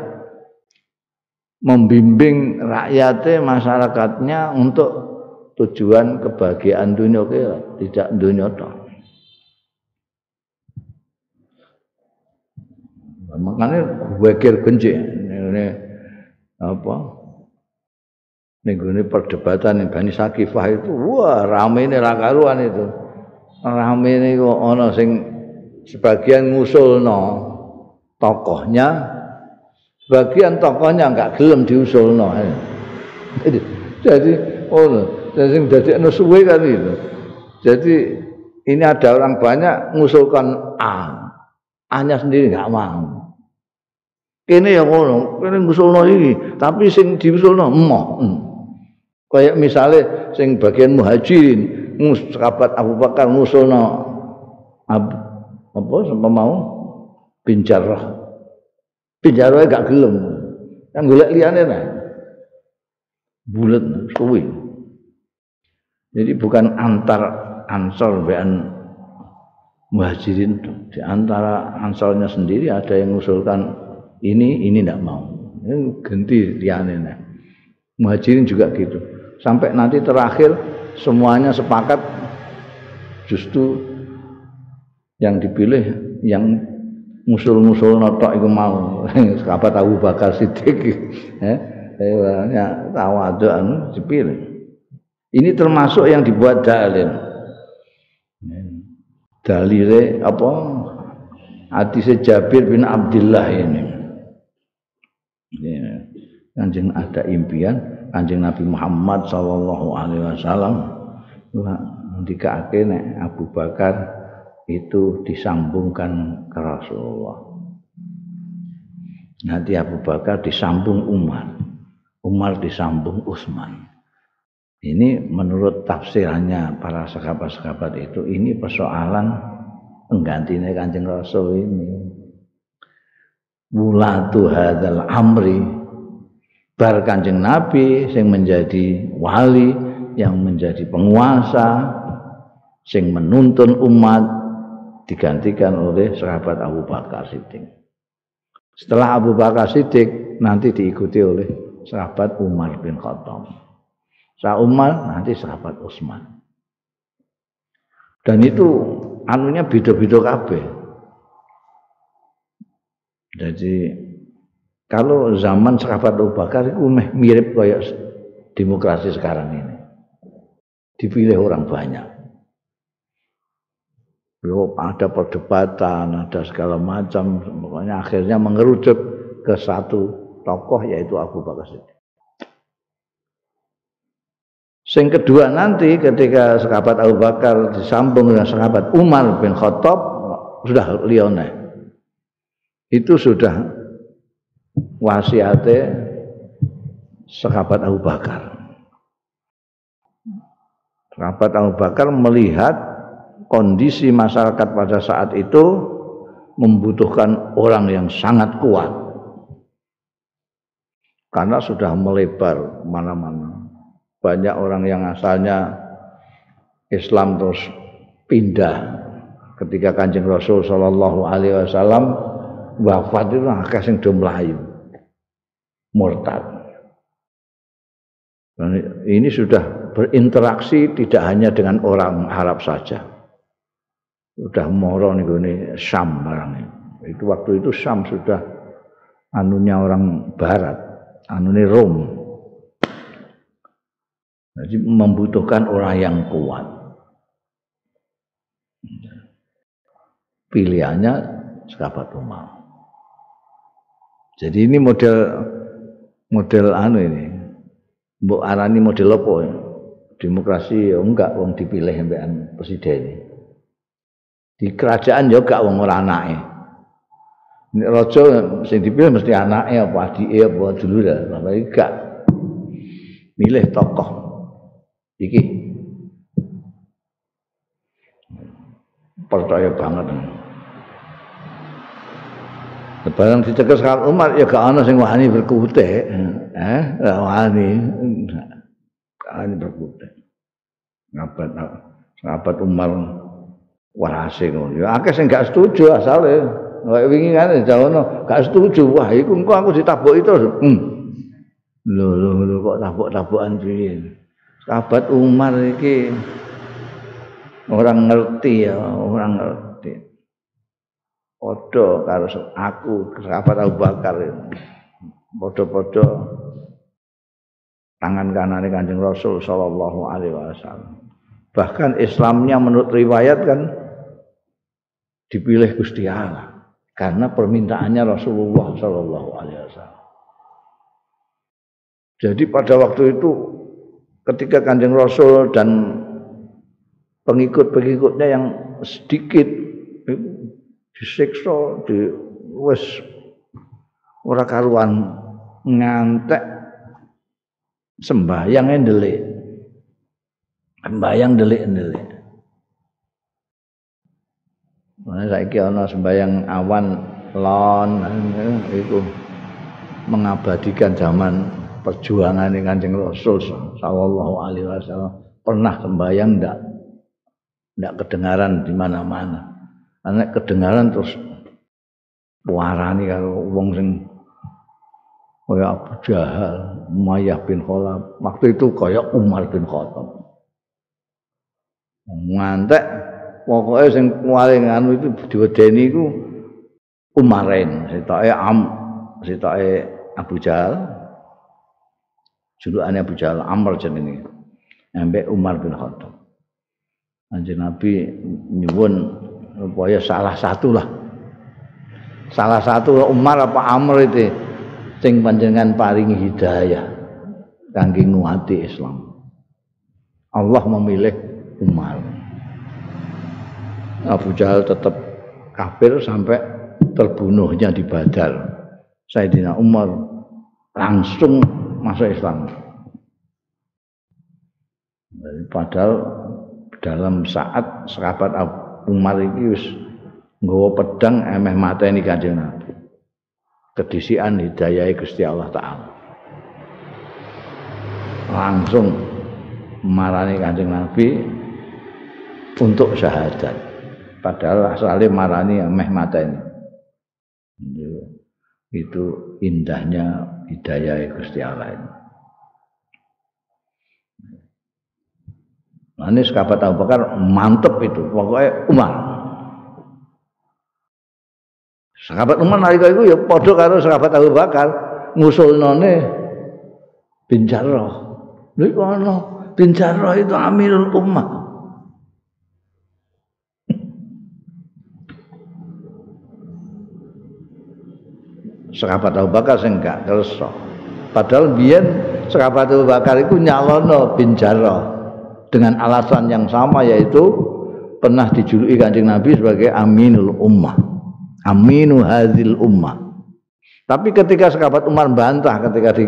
membimbing rakyatnya masyarakatnya untuk tujuan kebahagiaan dunia kira tidak dunia toh makanya wakil genji ini apa ini perdebatan yang Bani Sakifah itu wah rame ini rakaruan itu rame ini kok ono sing sebagian ngusul no tokohnya bagian tokohnya enggak gelem diusulno. Jadi, jadi oh, jadi jadi anu suwe kan itu. Jadi ini ada orang banyak mengusulkan A. A-nya sendiri enggak mau. Ini yang ngono, ini ngusulno ini, tapi sing diusulno emoh. Hmm. Kayak misalnya sing bagian muhajirin, sahabat Abu Bakar ngusulno apa sampai mau bin Jarrah Pinjaro gak gelem. Yang golek liyane nah. Bulet suwi. Jadi bukan antar ansor bean muhajirin. Di antara ansornya sendiri ada yang mengusulkan ini, ini tidak mau. Ini ganti liyane nah. Muhajirin juga gitu. Sampai nanti terakhir semuanya sepakat justru yang dipilih yang musul-musul notok iku mau sahabat Abu Bakar Siddiq eh ya tawadhu anu dipilih ini termasuk yang dibuat dalil dalile apa hadis Jabir bin Abdullah ini ya. Kanjeng ada impian Kanjeng Nabi Muhammad sallallahu alaihi wasallam ndikake Abu Bakar itu disambungkan ke Rasulullah. Nanti Abu Bakar disambung Umar. Umar disambung Utsman. Ini menurut tafsirannya para sahabat-sahabat itu ini persoalan penggantinya Kanjeng Rasul ini. Wulatu hadzal amri bar Kanjeng Nabi yang menjadi wali yang menjadi penguasa sing menuntun umat digantikan oleh sahabat Abu Bakar Siddiq. Setelah Abu Bakar Siddiq nanti diikuti oleh sahabat Umar bin Khattab. Sa Umar nanti sahabat Utsman. Dan itu anunya beda-beda kabeh. Jadi kalau zaman sahabat Abu Bakar itu mirip kayak demokrasi sekarang ini. Dipilih orang banyak. Yo, ada perdebatan, ada segala macam, pokoknya akhirnya mengerucut ke satu tokoh yaitu Abu Bakar Siddiq. Sing kedua nanti ketika sahabat Abu Bakar disambung dengan sahabat Umar bin Khattab sudah lione. Itu sudah wasiate sahabat Abu Bakar. Sahabat Abu Bakar melihat kondisi masyarakat pada saat itu membutuhkan orang yang sangat kuat. Karena sudah melebar mana-mana banyak orang yang asalnya Islam terus pindah ketika Kanjeng Rasul sallallahu alaihi wasallam wafat itu akeh sing do mlayu murtad. ini sudah berinteraksi tidak hanya dengan orang Arab saja. Sudah moro nih ini Syam barang itu waktu itu Syam sudah anunya orang Barat, anunya Rom. Jadi membutuhkan orang yang kuat. Pilihannya sahabat Umar. Jadi ini model model anu ini. Mbok arani model apa ya? Demokrasi ya enggak wong dipilih mbekan presiden. Di kerajaan ya enggak wong ora anake. Nek raja sing dipilih mesti anake apa adike apa dulure, tapi enggak. Milih tokoh iki percaya banget Barang dicekel sekali Umar ya gak ana sing wani berkutik. Eh, gak wani. Gak wani berkutik. Ngabat ngabat Umar warase ngono. Ya akeh sing gak setuju asale. Kayak wingi kan jawono gak setuju. Wah, iku engko aku ditaboki terus. Hmm. Lho lho lho kok tabok-tabokan piye? sahabat Umar iki orang ngerti ya, orang ngerti. Podo karo aku sahabat Abu Bakar podo-podo tangan kanan Kanjeng Rasul sallallahu alaihi wasallam. Bahkan Islamnya menurut riwayat kan dipilih Gusti Allah karena permintaannya Rasulullah sallallahu alaihi wasallam. Jadi pada waktu itu ketika Kanjeng Rasul dan pengikut-pengikutnya yang sedikit disiksa di wis ora karuan ngantek sembahyang ndelik. Sembahyang delik-delik Nah, saiki ana sembahyang awan lon itu mengabadikan zaman perjuangan dengan Kanjeng Rasul sallallahu alaihi wasallam. Pernah sembahyang ndak? Ndak kedengaran di mana-mana. Anak kedengaran terus warani kalau wong sing kaya Abu Jahal, Umayyah bin Khalaf. Waktu itu kaya Umar bin Khattab. Ngantek pokoknya sing paling anu itu diwedeni iku Umarain, sitoke Am, sitoke Abu Jahal, julukannya Abu Jahal Amr jenenge ambek Umar bin Khattab Anjir Nabi nyuwun supaya salah satu lah. Salah satu Umar apa Amr itu sing panjenengan paringi hidayah kangge nguati Islam. Allah memilih Umar. Abu Jahal tetap kafir sampai terbunuhnya di Badar. Sayyidina Umar langsung masuk Islam. Padahal dalam saat sahabat Umar ini wis nggawa pedang emeh mateni Kanjeng Nabi. Kedisian hidayah Gusti Allah taala. Langsung marani Kanjeng Nabi untuk syahadat. Padahal asalnya marani emeh mateni. Itu indahnya hidayah Gusti Allah ini. Ini sahabat Abu Bakar mantep itu, pokoknya Umar. Sahabat Umar nalika itu ya padha karo sahabat Abu Bakar ngusulnone bin Jarrah. Iku ana bin Jarrah itu Amirul Ummah. sahabat Abu Bakar sing enggak kersa. Padahal biyen sahabat Abu Bakar itu nyalono bin Jarrah dengan alasan yang sama yaitu pernah dijuluki Kanjeng Nabi sebagai Aminul Ummah. Aminu Hazil Ummah. Tapi ketika sahabat Umar bantah ketika di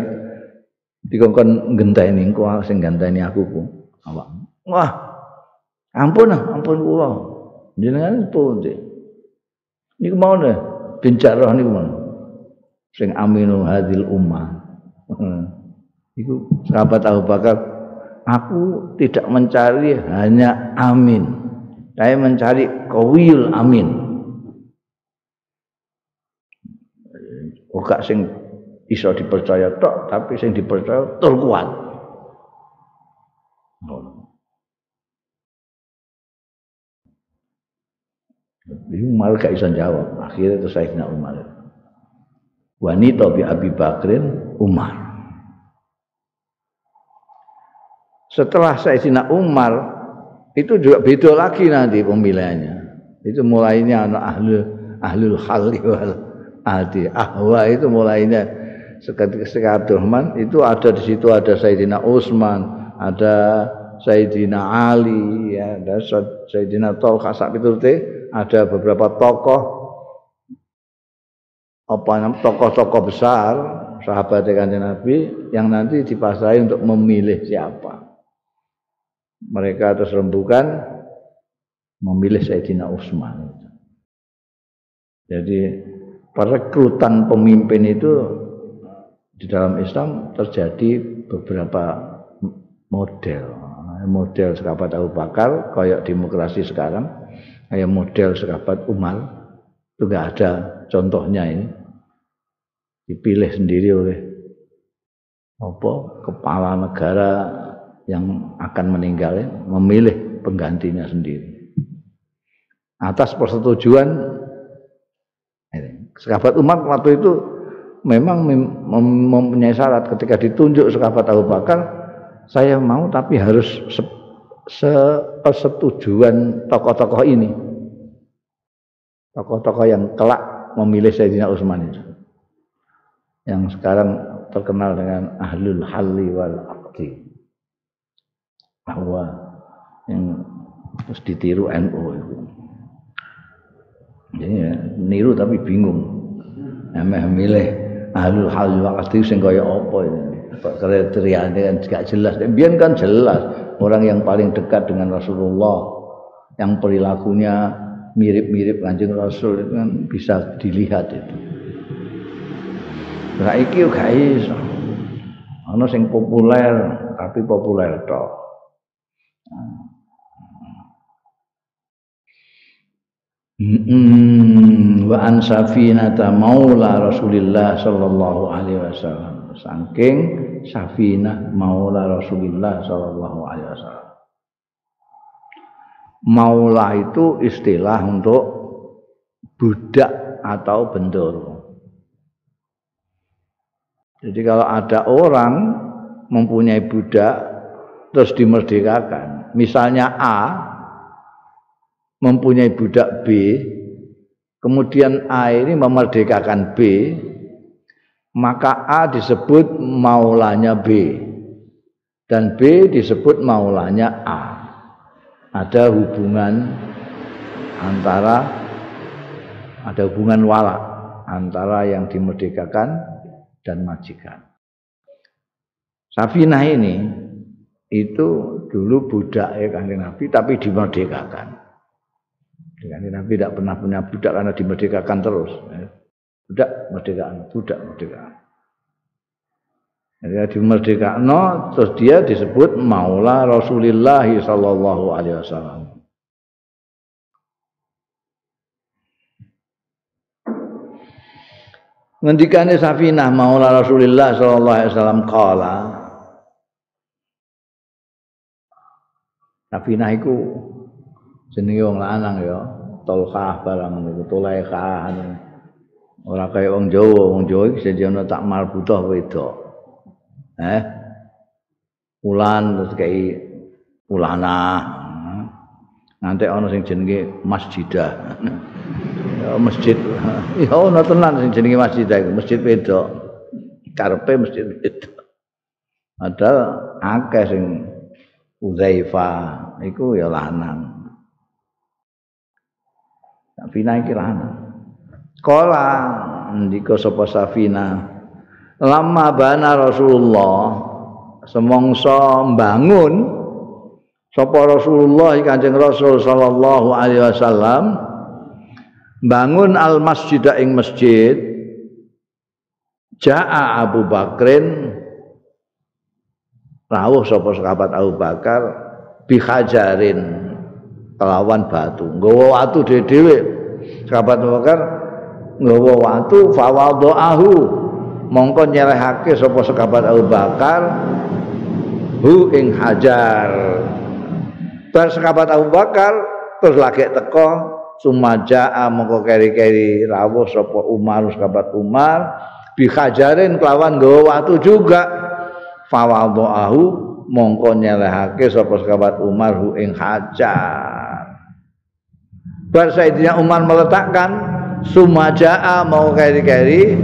dikongkon ngenteni engko sing ganteni aku ku awak. Wah. Ampun ampun kula. Jenengan pun Niku mau nih bincarah niku mau. Sing Aminu Hazil Ummah. Iku sahabat Abu Bakar aku tidak mencari hanya amin saya mencari kawil amin Oke sing iso dipercaya tok tapi sing dipercaya tur kuat Ini Umar gak bisa jawab. Akhirnya itu saya Umar. Wanita bi Abi Bakrin Umar. Setelah Sayyidina Umar itu juga beda lagi nanti pemilihannya. Itu mulainya anak ahli ahlul khali wal adi ahwa itu mulainya seketika Abdurrahman itu ada di situ ada Sayyidina Utsman, ada Sayyidina Ali, ya, ada Sayyidina Tolha Sakitute, ada beberapa tokoh. Apa tokoh-tokoh besar sahabat kanjeng Nabi yang nanti dipasrai untuk memilih siapa mereka terus rembukan memilih Sayyidina Utsman. Jadi perekrutan pemimpin itu di dalam Islam terjadi beberapa model. Model sahabat Abu Bakar, kayak demokrasi sekarang, kayak model sahabat Umar, itu enggak ada contohnya ini. Dipilih sendiri oleh apa kepala negara yang akan meninggal ya, memilih penggantinya sendiri. Atas persetujuan sahabat Umar waktu itu memang mempunyai syarat. Ketika ditunjuk sahabat Abu Bakar saya mau tapi harus se sepersetujuan tokoh-tokoh ini. Tokoh-tokoh yang kelak memilih Sayyidina Utsman itu. Yang sekarang terkenal dengan ahlul halli wal bahwa yang terus ditiru NU itu. Jadi ya, niru tapi bingung. Emeh milih ahlul hal waqti sing kaya apa ini. Kriterianya kan gak jelas. Biar kan jelas orang yang paling dekat dengan Rasulullah yang perilakunya mirip-mirip kanjeng Rasul itu kan bisa dilihat itu. Nah iki gak iso. Ana sing populer tapi populer tok. Wa an safinata maula Rasulillah sallallahu alaihi wasallam. Saking Safinah maula Rasulillah sallallahu alaihi wasallam. Maula itu istilah untuk budak atau bendoro. Jadi kalau ada orang mempunyai budak terus dimerdekakan. Misalnya A mempunyai budak B, kemudian A ini memerdekakan B, maka A disebut maulanya B dan B disebut maulanya A. Ada hubungan antara ada hubungan wala antara yang dimerdekakan dan majikan. Safinah ini itu dulu budak ya kanjeng Nabi tapi dimerdekakan. Kanjeng Nabi tidak pernah punya budak karena dimerdekakan terus. Ya. Budak merdekaan, budak merdekaan. Jadi dimerdekakan, no, terus dia disebut Maula Rasulullah Sallallahu Alaihi Wasallam. Ngendikane Safinah Maula Rasulullah Sallallahu Alaihi Wasallam kala Safina iku jenenge wong lanang ya, Tolkah barang niku, Tulaikah. Ora kaya wong Jawa, wong Jawa iki sejono tak marbutoh wedok. Eh? Ulan terus kayak ulana. Nanti ana sing jenenge masjidah. ya masjid. Ya ana tenan sing jenenge masjidah iku, masjid wedok. Karepe masjid wedok. Padahal akeh sing Uzaifah iku ya lanang. Safina iki lanang. Kala ndika sapa Safina lama bana Rasulullah semongso mbangun sapa Rasulullah Kanjeng Rasul sallallahu alaihi wasallam bangun al masjid ing masjid Ja'a Abu Bakrin rawuh sapa sahabat Abu Bakar bihajarin kelawan batu. Nggawa watu dhewe-dhewe. Sahabat Bakar nggawa watu fawadhahu mongko nyerehake sapa sekabat Abu Bakar hu ing hajar. Bar sekabat Abu Bakar terus lagi teko sumaja mongko keri-keri rawuh sapa Umar sekabat Umar. Bi hajarin kelawan nggawa watu juga. Fawadhahu mongko nyelehake sapa sekabat Umar hu ing hajar bar Sayyidina Umar meletakkan sumaja'a mau keri-keri.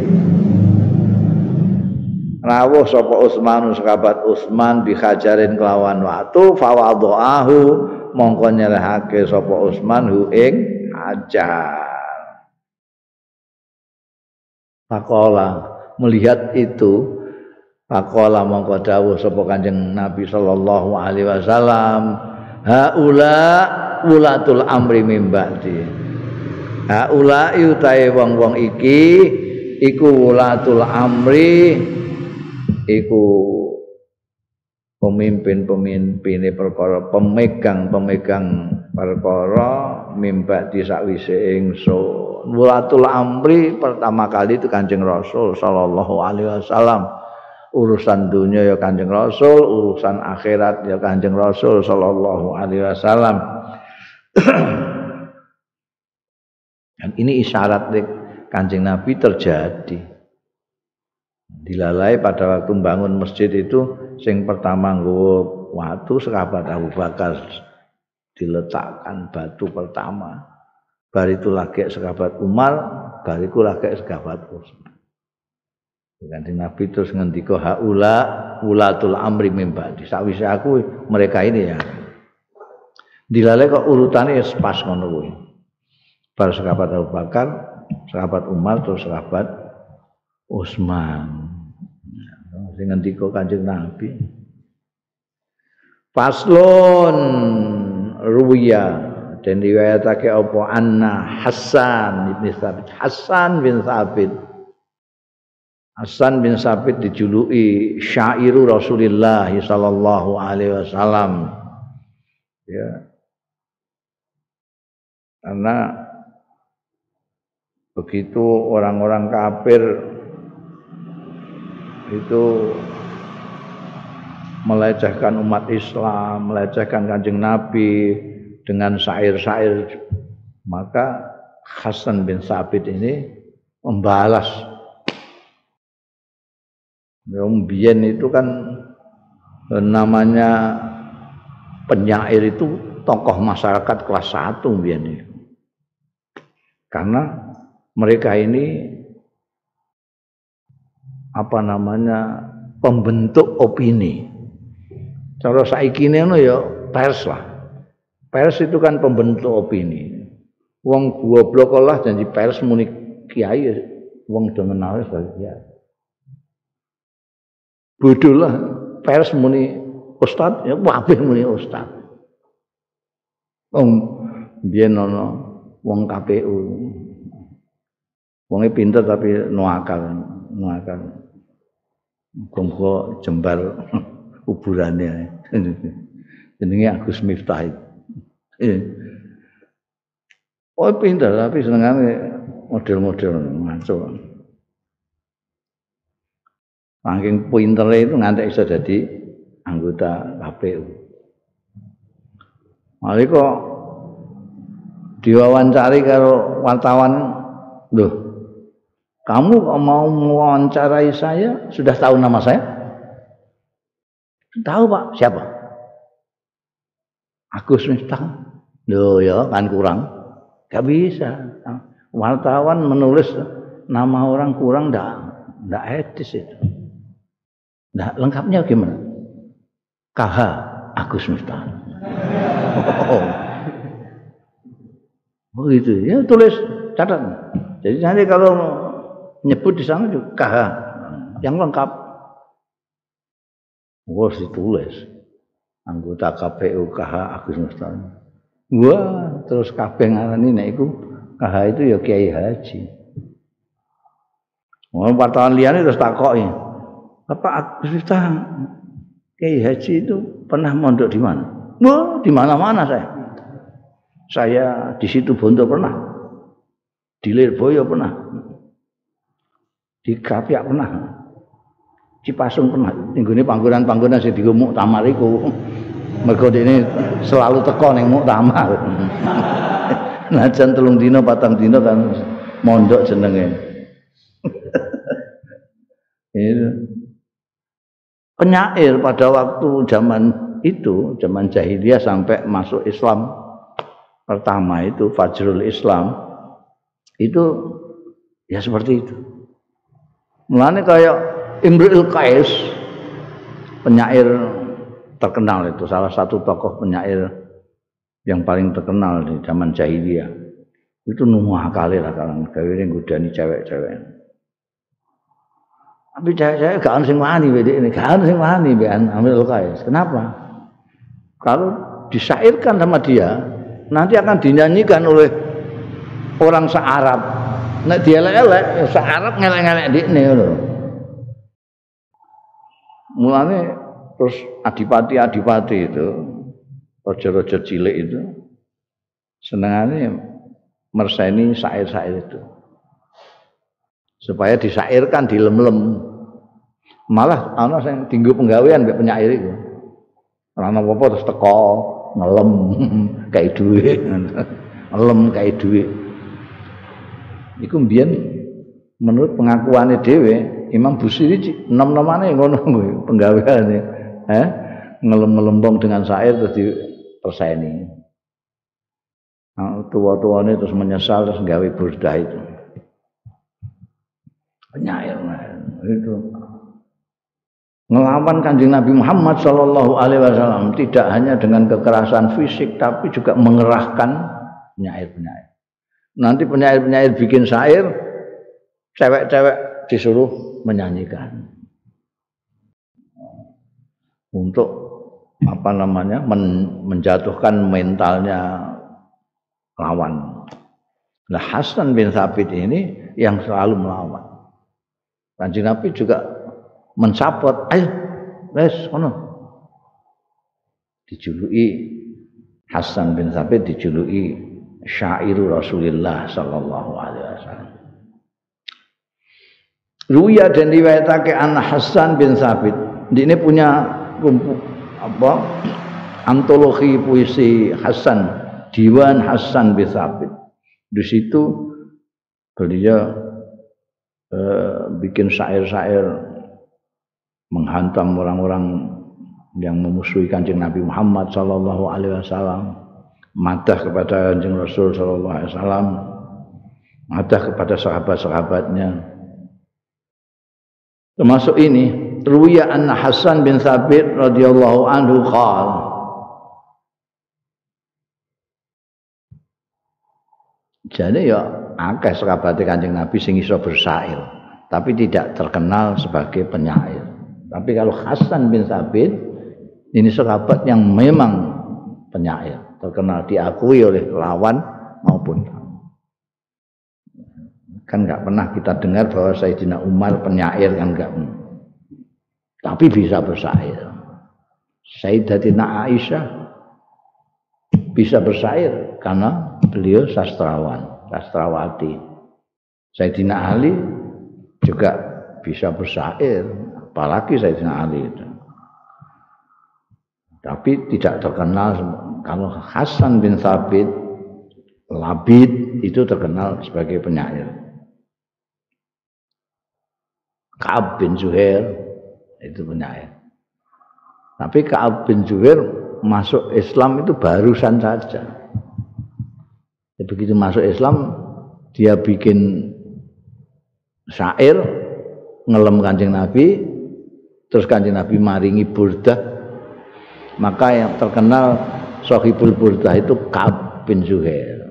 Rawuh sapa Utsman sahabat Utsman dihajarin kelawan watu fawadhahu mongko nyelehake sapa Utsman hu ing hajar. Pakola melihat itu Pakola mongko dawuh sapa Kanjeng Nabi sallallahu alaihi wasallam haula ulatul amri mim ba'di. Haulai utahe wong-wong iki iku wulatul amri iku pemimpin-pemimpin perkara pemegang-pemegang perkara mimba di sakwise ingsun. Wulatul amri pertama kali itu Kanjeng Rasul sallallahu alaihi wasallam. Urusan dunia ya Kanjeng Rasul urusan akhirat ya Kanjeng Rasul sallallahu alaihi wasallam Dan ini isyarat kancing Nabi terjadi. Dilalai pada waktu membangun masjid itu, sing pertama nggawa watu sekabat Abu Bakar diletakkan batu pertama. Bar itu lagi sekabat Umar, bar itu lagi sekabat Utsman. Kanjeng Nabi terus ngendika haula ulatul amri mimba. Sawise aku mereka ini ya. Dilalai kok urutannya pas ngono kuwi. para sahabat Abu Bakar, sahabat Umar, terus sahabat Utsman. Sing ngendika Kanjeng Nabi. Paslon ruwiya dan riwayatake apa anna Hasan bin Sabit. Hasan bin Sabit. Hasan bin Sabit dijuluki syairu Rasulullah sallallahu alaihi wasallam. Ya. Karena begitu orang-orang kafir itu melecehkan umat Islam, melecehkan kanjeng Nabi dengan syair-syair, maka Hasan bin Sabit ini membalas. Yang itu kan namanya penyair itu tokoh masyarakat kelas satu biyen Karena mereka ini apa namanya pembentuk opini. Cara saiki ini ya pers lah. Pers itu kan pembentuk opini. Wong goblok lah janji pers muni kiai wong do menawis ya. Bodoh lah pers muni ustad ya kabeh muni ustad. Wong biyen ana wong KPU Wonge pinter tapi nuakal, nuakal. Muga jembar kuburane. Jenenge Agus Miftah. Oh pinter tapi senengane model-model ngaco. Saking pintere itu ngantek iso jadi anggota KPU. Mari kok diwawancari karo wartawan, loh, kamu mau mewawancarai saya? Sudah tahu nama saya? Tahu pak, siapa? Agus Miftah. Loh ya kan kurang. Gak bisa. Wartawan menulis nama orang kurang ndak ndak etis itu. Nah, lengkapnya gimana? KH Agus Miftah. Oh. Oh gitu. Ya tulis catat. Jadi nanti kalau nyebut di sana juga yang lengkap. Wah, ditulis. Anggota KPU KH Agus Miftah. Wah, terus kabeh ngarani nek iku KH itu ya Kiai Haji. Wong wartawan liyane terus takoki. Bapak Agus Miftah Kiai Haji itu pernah mondok di mana? Wah, di mana-mana saya. Saya di situ Bondo pernah. Di Lirboyo pernah. Di Kapiak pernah. Cipasung pernah. Tinggune panggonan-panggonan sing digo muktamar iku. Mergo ini selalu teko ning muktamar. Najan telung dino patang dino kan mondok jenenge. Itu penyair pada waktu zaman itu, zaman jahiliyah sampai masuk Islam pertama itu Fajrul Islam itu ya seperti itu. Mulane kayak Imrul Qais penyair terkenal itu salah satu tokoh penyair yang paling terkenal di zaman jahiliyah itu nuh kali lah kalau gawe ngudani cewek-cewek. Tapi saya gak sing wani beda ini, gak sing wani bean ambil Qais. Kenapa? Kalau disairkan sama dia, nanti akan dinyanyikan oleh orang se-Arab. Nek dia elek ya se-Arab ngelek-ngelek di ini loh. Mulanya terus adipati-adipati itu, rojo-rojo cilik itu, senengannya merseni sair-sair itu supaya disairkan di lem-lem malah ana sing tinggu penggawean mbek penyair iku ora apa-apa terus teko ngelem kayak duit. Ngelem kayak duit. Iku mbiyen menurut pengakuannya dewe Imam Busiri enam-enamane ngono penggaweane. Eh ngelem-ngelembong dengan syair terus di perseni nah, tua-tuane terus menyesal terus gawe burdah itu. Penyair itu ngelawan kanjeng Nabi Muhammad Shallallahu Alaihi Wasallam tidak hanya dengan kekerasan fisik tapi juga mengerahkan penyair-penyair. Nanti penyair-penyair bikin syair, cewek-cewek disuruh menyanyikan untuk apa namanya men, menjatuhkan mentalnya lawan. Nah Hasan bin Thabit ini yang selalu melawan. Kanjeng Nabi juga mensapot ayo wes kono dijuluki Hasan bin Sabit dijuluki syairu Rasulullah sallallahu alaihi wasallam Ruya dan riwayatake anak Hasan bin Sabit. Ini punya kumpul apa? Antologi puisi Hasan, Diwan Hasan bin Sabit. Di situ beliau eh, bikin syair-syair menghantam orang-orang yang memusuhi kanjeng Nabi Muhammad Sallallahu Alaihi Wasallam, madah kepada kanjeng Rasul Sallallahu Alaihi Wasallam, madah kepada sahabat-sahabatnya. Termasuk ini, Ruya anna Hasan bin Thabit radhiyallahu anhu qal Jadi ya akeh sahabat Kanjeng Nabi sing iso bersair, tapi tidak terkenal sebagai penyair. Tapi kalau Hasan bin Sabit ini sahabat yang memang penyair, terkenal diakui oleh lawan maupun kan nggak pernah kita dengar bahwa Sayyidina Umar penyair kan nggak tapi bisa bersair. Sayyidatina Aisyah bisa bersair karena beliau sastrawan sastrawati. Sayyidina Ali juga bisa bersair apalagi Sayyidina Ali itu. Tapi tidak terkenal kalau Hasan bin Sabit Labid itu terkenal sebagai penyair. Kaab bin Zuhair itu penyair. Tapi Kaab bin Zuhair masuk Islam itu barusan saja. Ya, begitu masuk Islam dia bikin syair ngelem kancing Nabi terus kancing Nabi maringi burdah maka yang terkenal Sohibul Burdah itu Ka'ab bin Zuhair.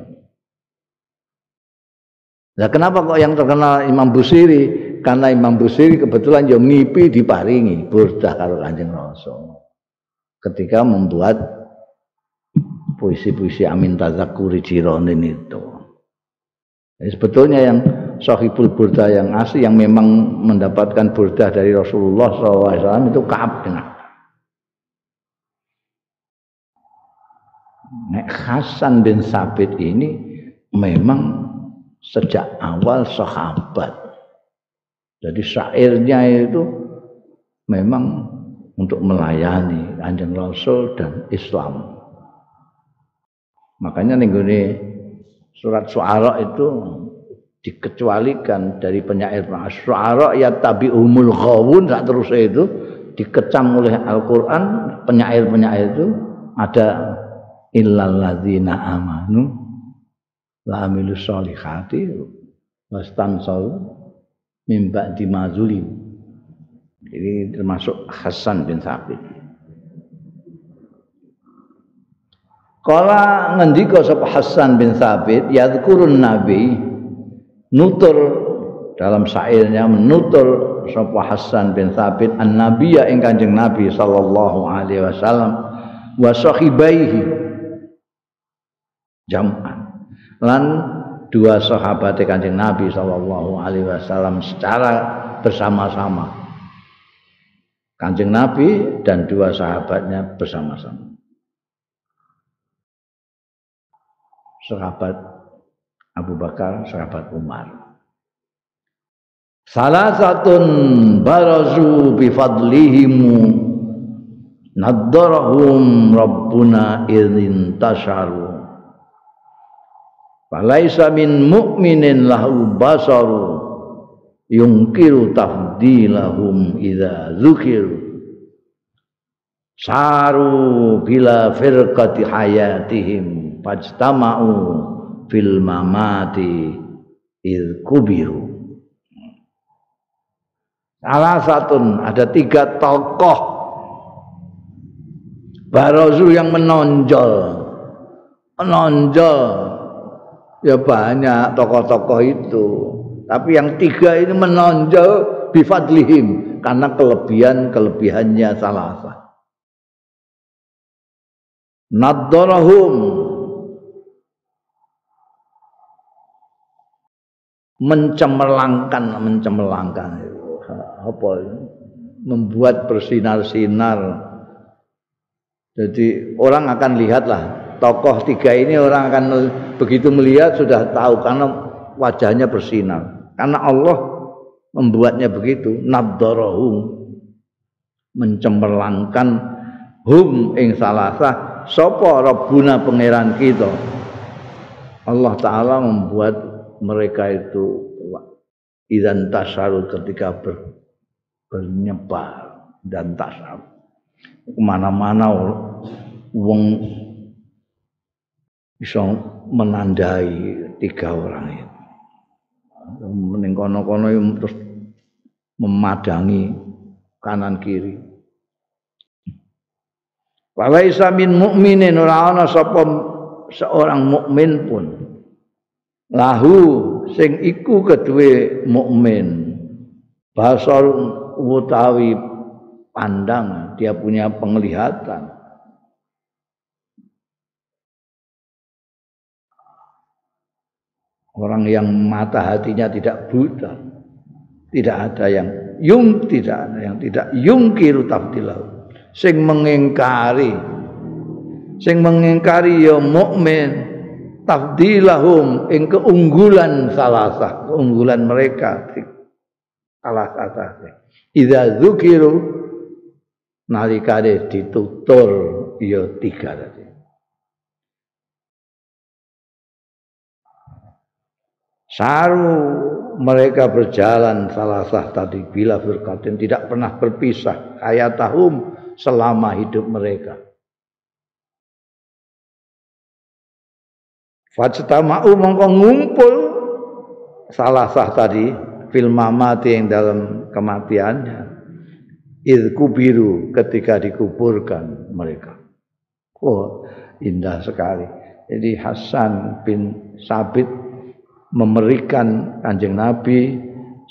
Nah, kenapa kok yang terkenal Imam Busiri? Karena Imam Busiri kebetulan yang ngipi diparingi Burdah karo Kanjeng Rasul. Ketika membuat puisi-puisi Amin Tazakuri Jironin itu. Jadi sebetulnya yang Sohibul Burdah yang asli yang memang mendapatkan Burdah dari Rasulullah SAW itu Ka'ab bin Nek Hasan bin Sabit ini memang sejak awal sahabat. Jadi syairnya itu memang untuk melayani Kanjeng Rasul dan Islam. Makanya nih surat Suara itu dikecualikan dari penyair Suara ya tabi umul khawun tak terus itu dikecam oleh Al-Quran penyair-penyair itu ada illal ladzina amanu la amilu sholihati wastansau min ba'di mazulim ini termasuk Hasan bin Thabit. Kala ngendika sapa Hasan bin Thabit yadhkurun nabi nutur dalam syairnya menutur sapa Hasan bin Thabit an nabiyya ing Kanjeng Nabi sallallahu alaihi wasallam wa sahibaihi. Jam'an. Lan dua sahabat Kanjeng Nabi sallallahu alaihi wasallam secara bersama-sama. Kanjeng Nabi dan dua sahabatnya bersama-sama. Sahabat Abu Bakar sahabat Umar. Salah satun barazu bifadlihimu naddarahum rabbuna idzin tasharu. Falaisa min mu'minin lahu basaru yungkiru tafdilahum idza zukiru. Saru bila firqati hayatihim fajtama'u fil mamati id kubiru. Salah satu ada tiga tokoh barozu yang menonjol. Menonjol. Ya banyak tokoh-tokoh itu. Tapi yang tiga ini menonjol bifadlihim. Karena kelebihan-kelebihannya salasa naddarahum mencemerlangkan mencemerlangkan. Apa membuat bersinar-sinar. Jadi orang akan lihatlah tokoh tiga ini orang akan begitu melihat sudah tahu karena wajahnya bersinar. Karena Allah membuatnya begitu, nabdarahum mencemerlangkan. Hum ing salasa sapa rabbuna pangeran kita. Allah taala membuat mereka itu idan tasarut ketika ber, bernyebar dan tasarut ke mana-mana wong bisa menandai tiga orang itu. Mending kono-kono terus memadangi kanan kiri. Walaisa min mukminin ora ana sapa seorang mukmin pun. Lahu sing iku kedue mukmin. Basar utawi pandang, dia punya penglihatan. Orang yang mata hatinya tidak buta. Tidak ada yang yung tidak ada yang tidak yungkiru tafdilahu. Sing mengingkari sing mengingkari ya mukmin tafdilahum ing keunggulan salasah, keunggulan mereka salah satu. Idza dzukiru nalikane ditutur ya tiga tadi. Saru mereka berjalan salah sah tadi bila firqatin tidak pernah berpisah tahum selama hidup mereka. Fajtama'u mongko ngumpul salah sah tadi fil mamati yang dalam kematiannya idku biru ketika dikuburkan mereka. Oh, indah sekali. Jadi Hasan bin Sabit memberikan kanjeng Nabi,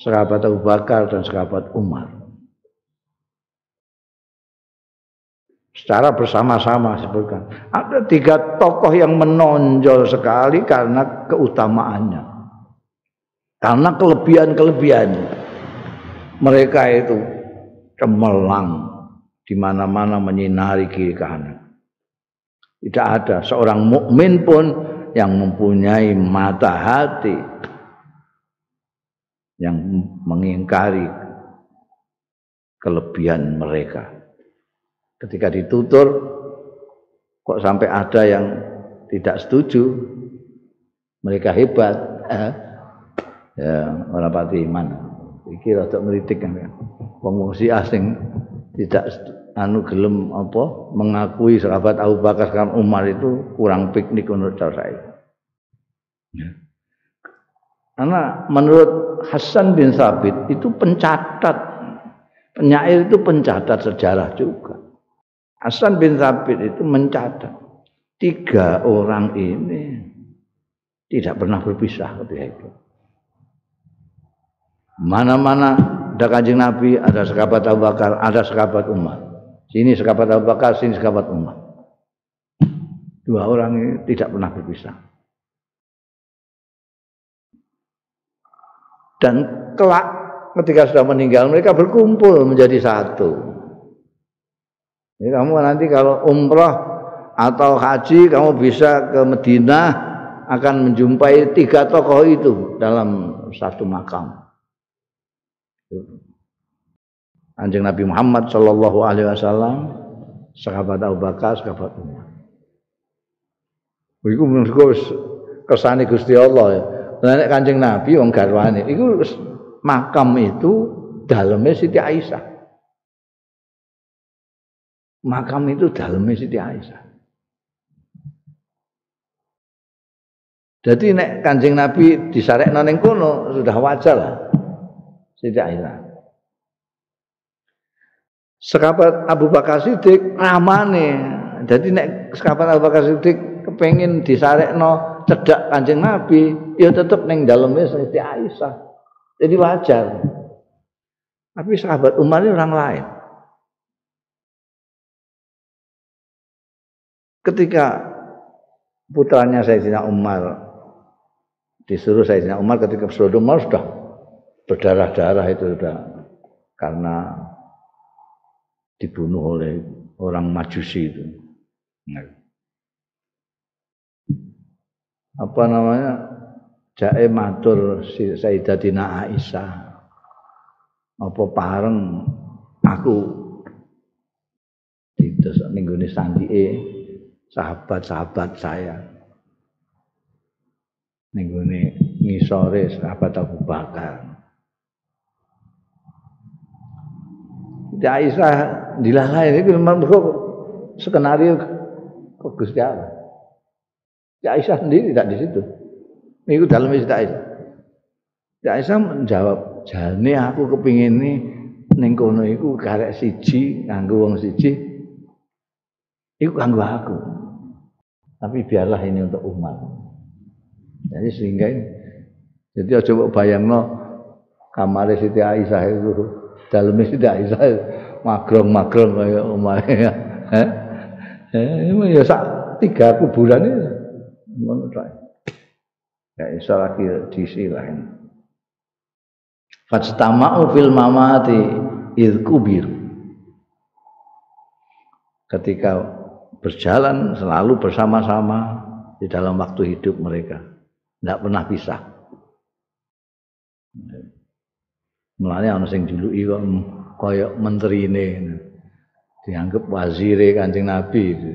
sahabat Abu Bakar dan sahabat Umar. Secara bersama-sama sebutkan. Ada tiga tokoh yang menonjol sekali karena keutamaannya. Karena kelebihan-kelebihan mereka itu cemerlang di mana-mana menyinari kiri kanan. Tidak ada seorang mukmin pun yang mempunyai mata hati yang mengingkari kelebihan mereka. Ketika ditutur kok sampai ada yang tidak setuju mereka hebat eh, ya orang pati iman iki rada meritik kan pengungsi asing tidak anu gelem apa mengakui sahabat Abu Bakar dan Umar itu kurang piknik menurut saya. Ya. Karena menurut Hasan bin Sabit itu pencatat penyair itu pencatat sejarah juga. Hasan bin Sabit itu mencatat tiga orang ini tidak pernah berpisah ketika itu. Mana-mana ada kanjeng Nabi, ada sahabat Abu Bakar, ada sahabat Umar. Sini sekabat Abu Bakar, sini sekabat Umar. Dua orang ini tidak pernah berpisah. Dan kelak ketika sudah meninggal mereka berkumpul menjadi satu. Jadi kamu nanti kalau umroh atau haji kamu bisa ke Madinah akan menjumpai tiga tokoh itu dalam satu makam. Anjing Nabi Muhammad Shallallahu Alaihi Wasallam, sahabat Abu Bakar, sahabat Umar. Iku menurutku kesane Gusti Allah ya. Nek Kanjeng Nabi wong garwane iku makam itu dalamnya Siti Aisyah. Makam itu dalamnya Siti Aisyah. Jadi nek Kanjeng Nabi disarekno ning kono sudah wajar lah. Siti Aisyah. Sekabat Abu Bakar Siddiq ramane. Jadi nek sekabat Abu Bakar Siddiq kepengin disarekno cedak Kanjeng Nabi, ya tetep ning daleme Siti Aisyah. Jadi wajar. Tapi sahabat Umar ini orang lain. Ketika putranya Sayyidina Umar disuruh Sayyidina Umar ketika Sayyidina Umar sudah berdarah-darah itu sudah karena dibunuh oleh orang Majusi itu. Apa namanya? Jae matur si Sayyidatina Aisyah. Apa pareng aku dites ning gone sandike sahabat-sahabat saya. Ning gone ngisore sahabat Abu Bakar. Aisyah dilalai itu memang skenario kok Gusti Allah. Aisyah sendiri tidak di situ. Ini dalam Siti Aisyah. Aisyah menjawab, jane aku kepingin ini ning kono iku karek siji nganggo wong siji iku kanggo aku. Tapi biarlah ini untuk umat. Jadi sehingga ini, jadi coba bayangno kamar Siti Aisyah itu daleme tidak bisa magrong-magrong kaya omahe ya. Eh? Ya sak tiga kuburan itu. Ngono tok. Ya iso lagi diisi lain. Fajtama'u fil mamati id kubir. Ketika berjalan selalu bersama-sama di dalam waktu hidup mereka. Tidak pernah pisah. Mulane ana sing juluki kok kaya menterine. dianggap wazire Kanjeng Nabi itu.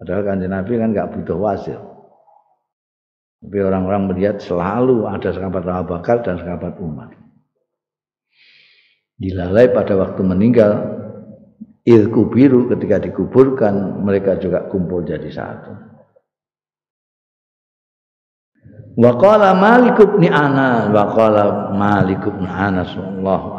Padahal Kanjeng Nabi kan nggak butuh wazir. Tapi orang-orang melihat selalu ada sekabat Abu Bakar dan sekabat Umar. Dilalai pada waktu meninggal, ilku biru ketika dikuburkan mereka juga kumpul jadi satu. Waqala Malik bin Anas, waqala Malik bin Anas wallahu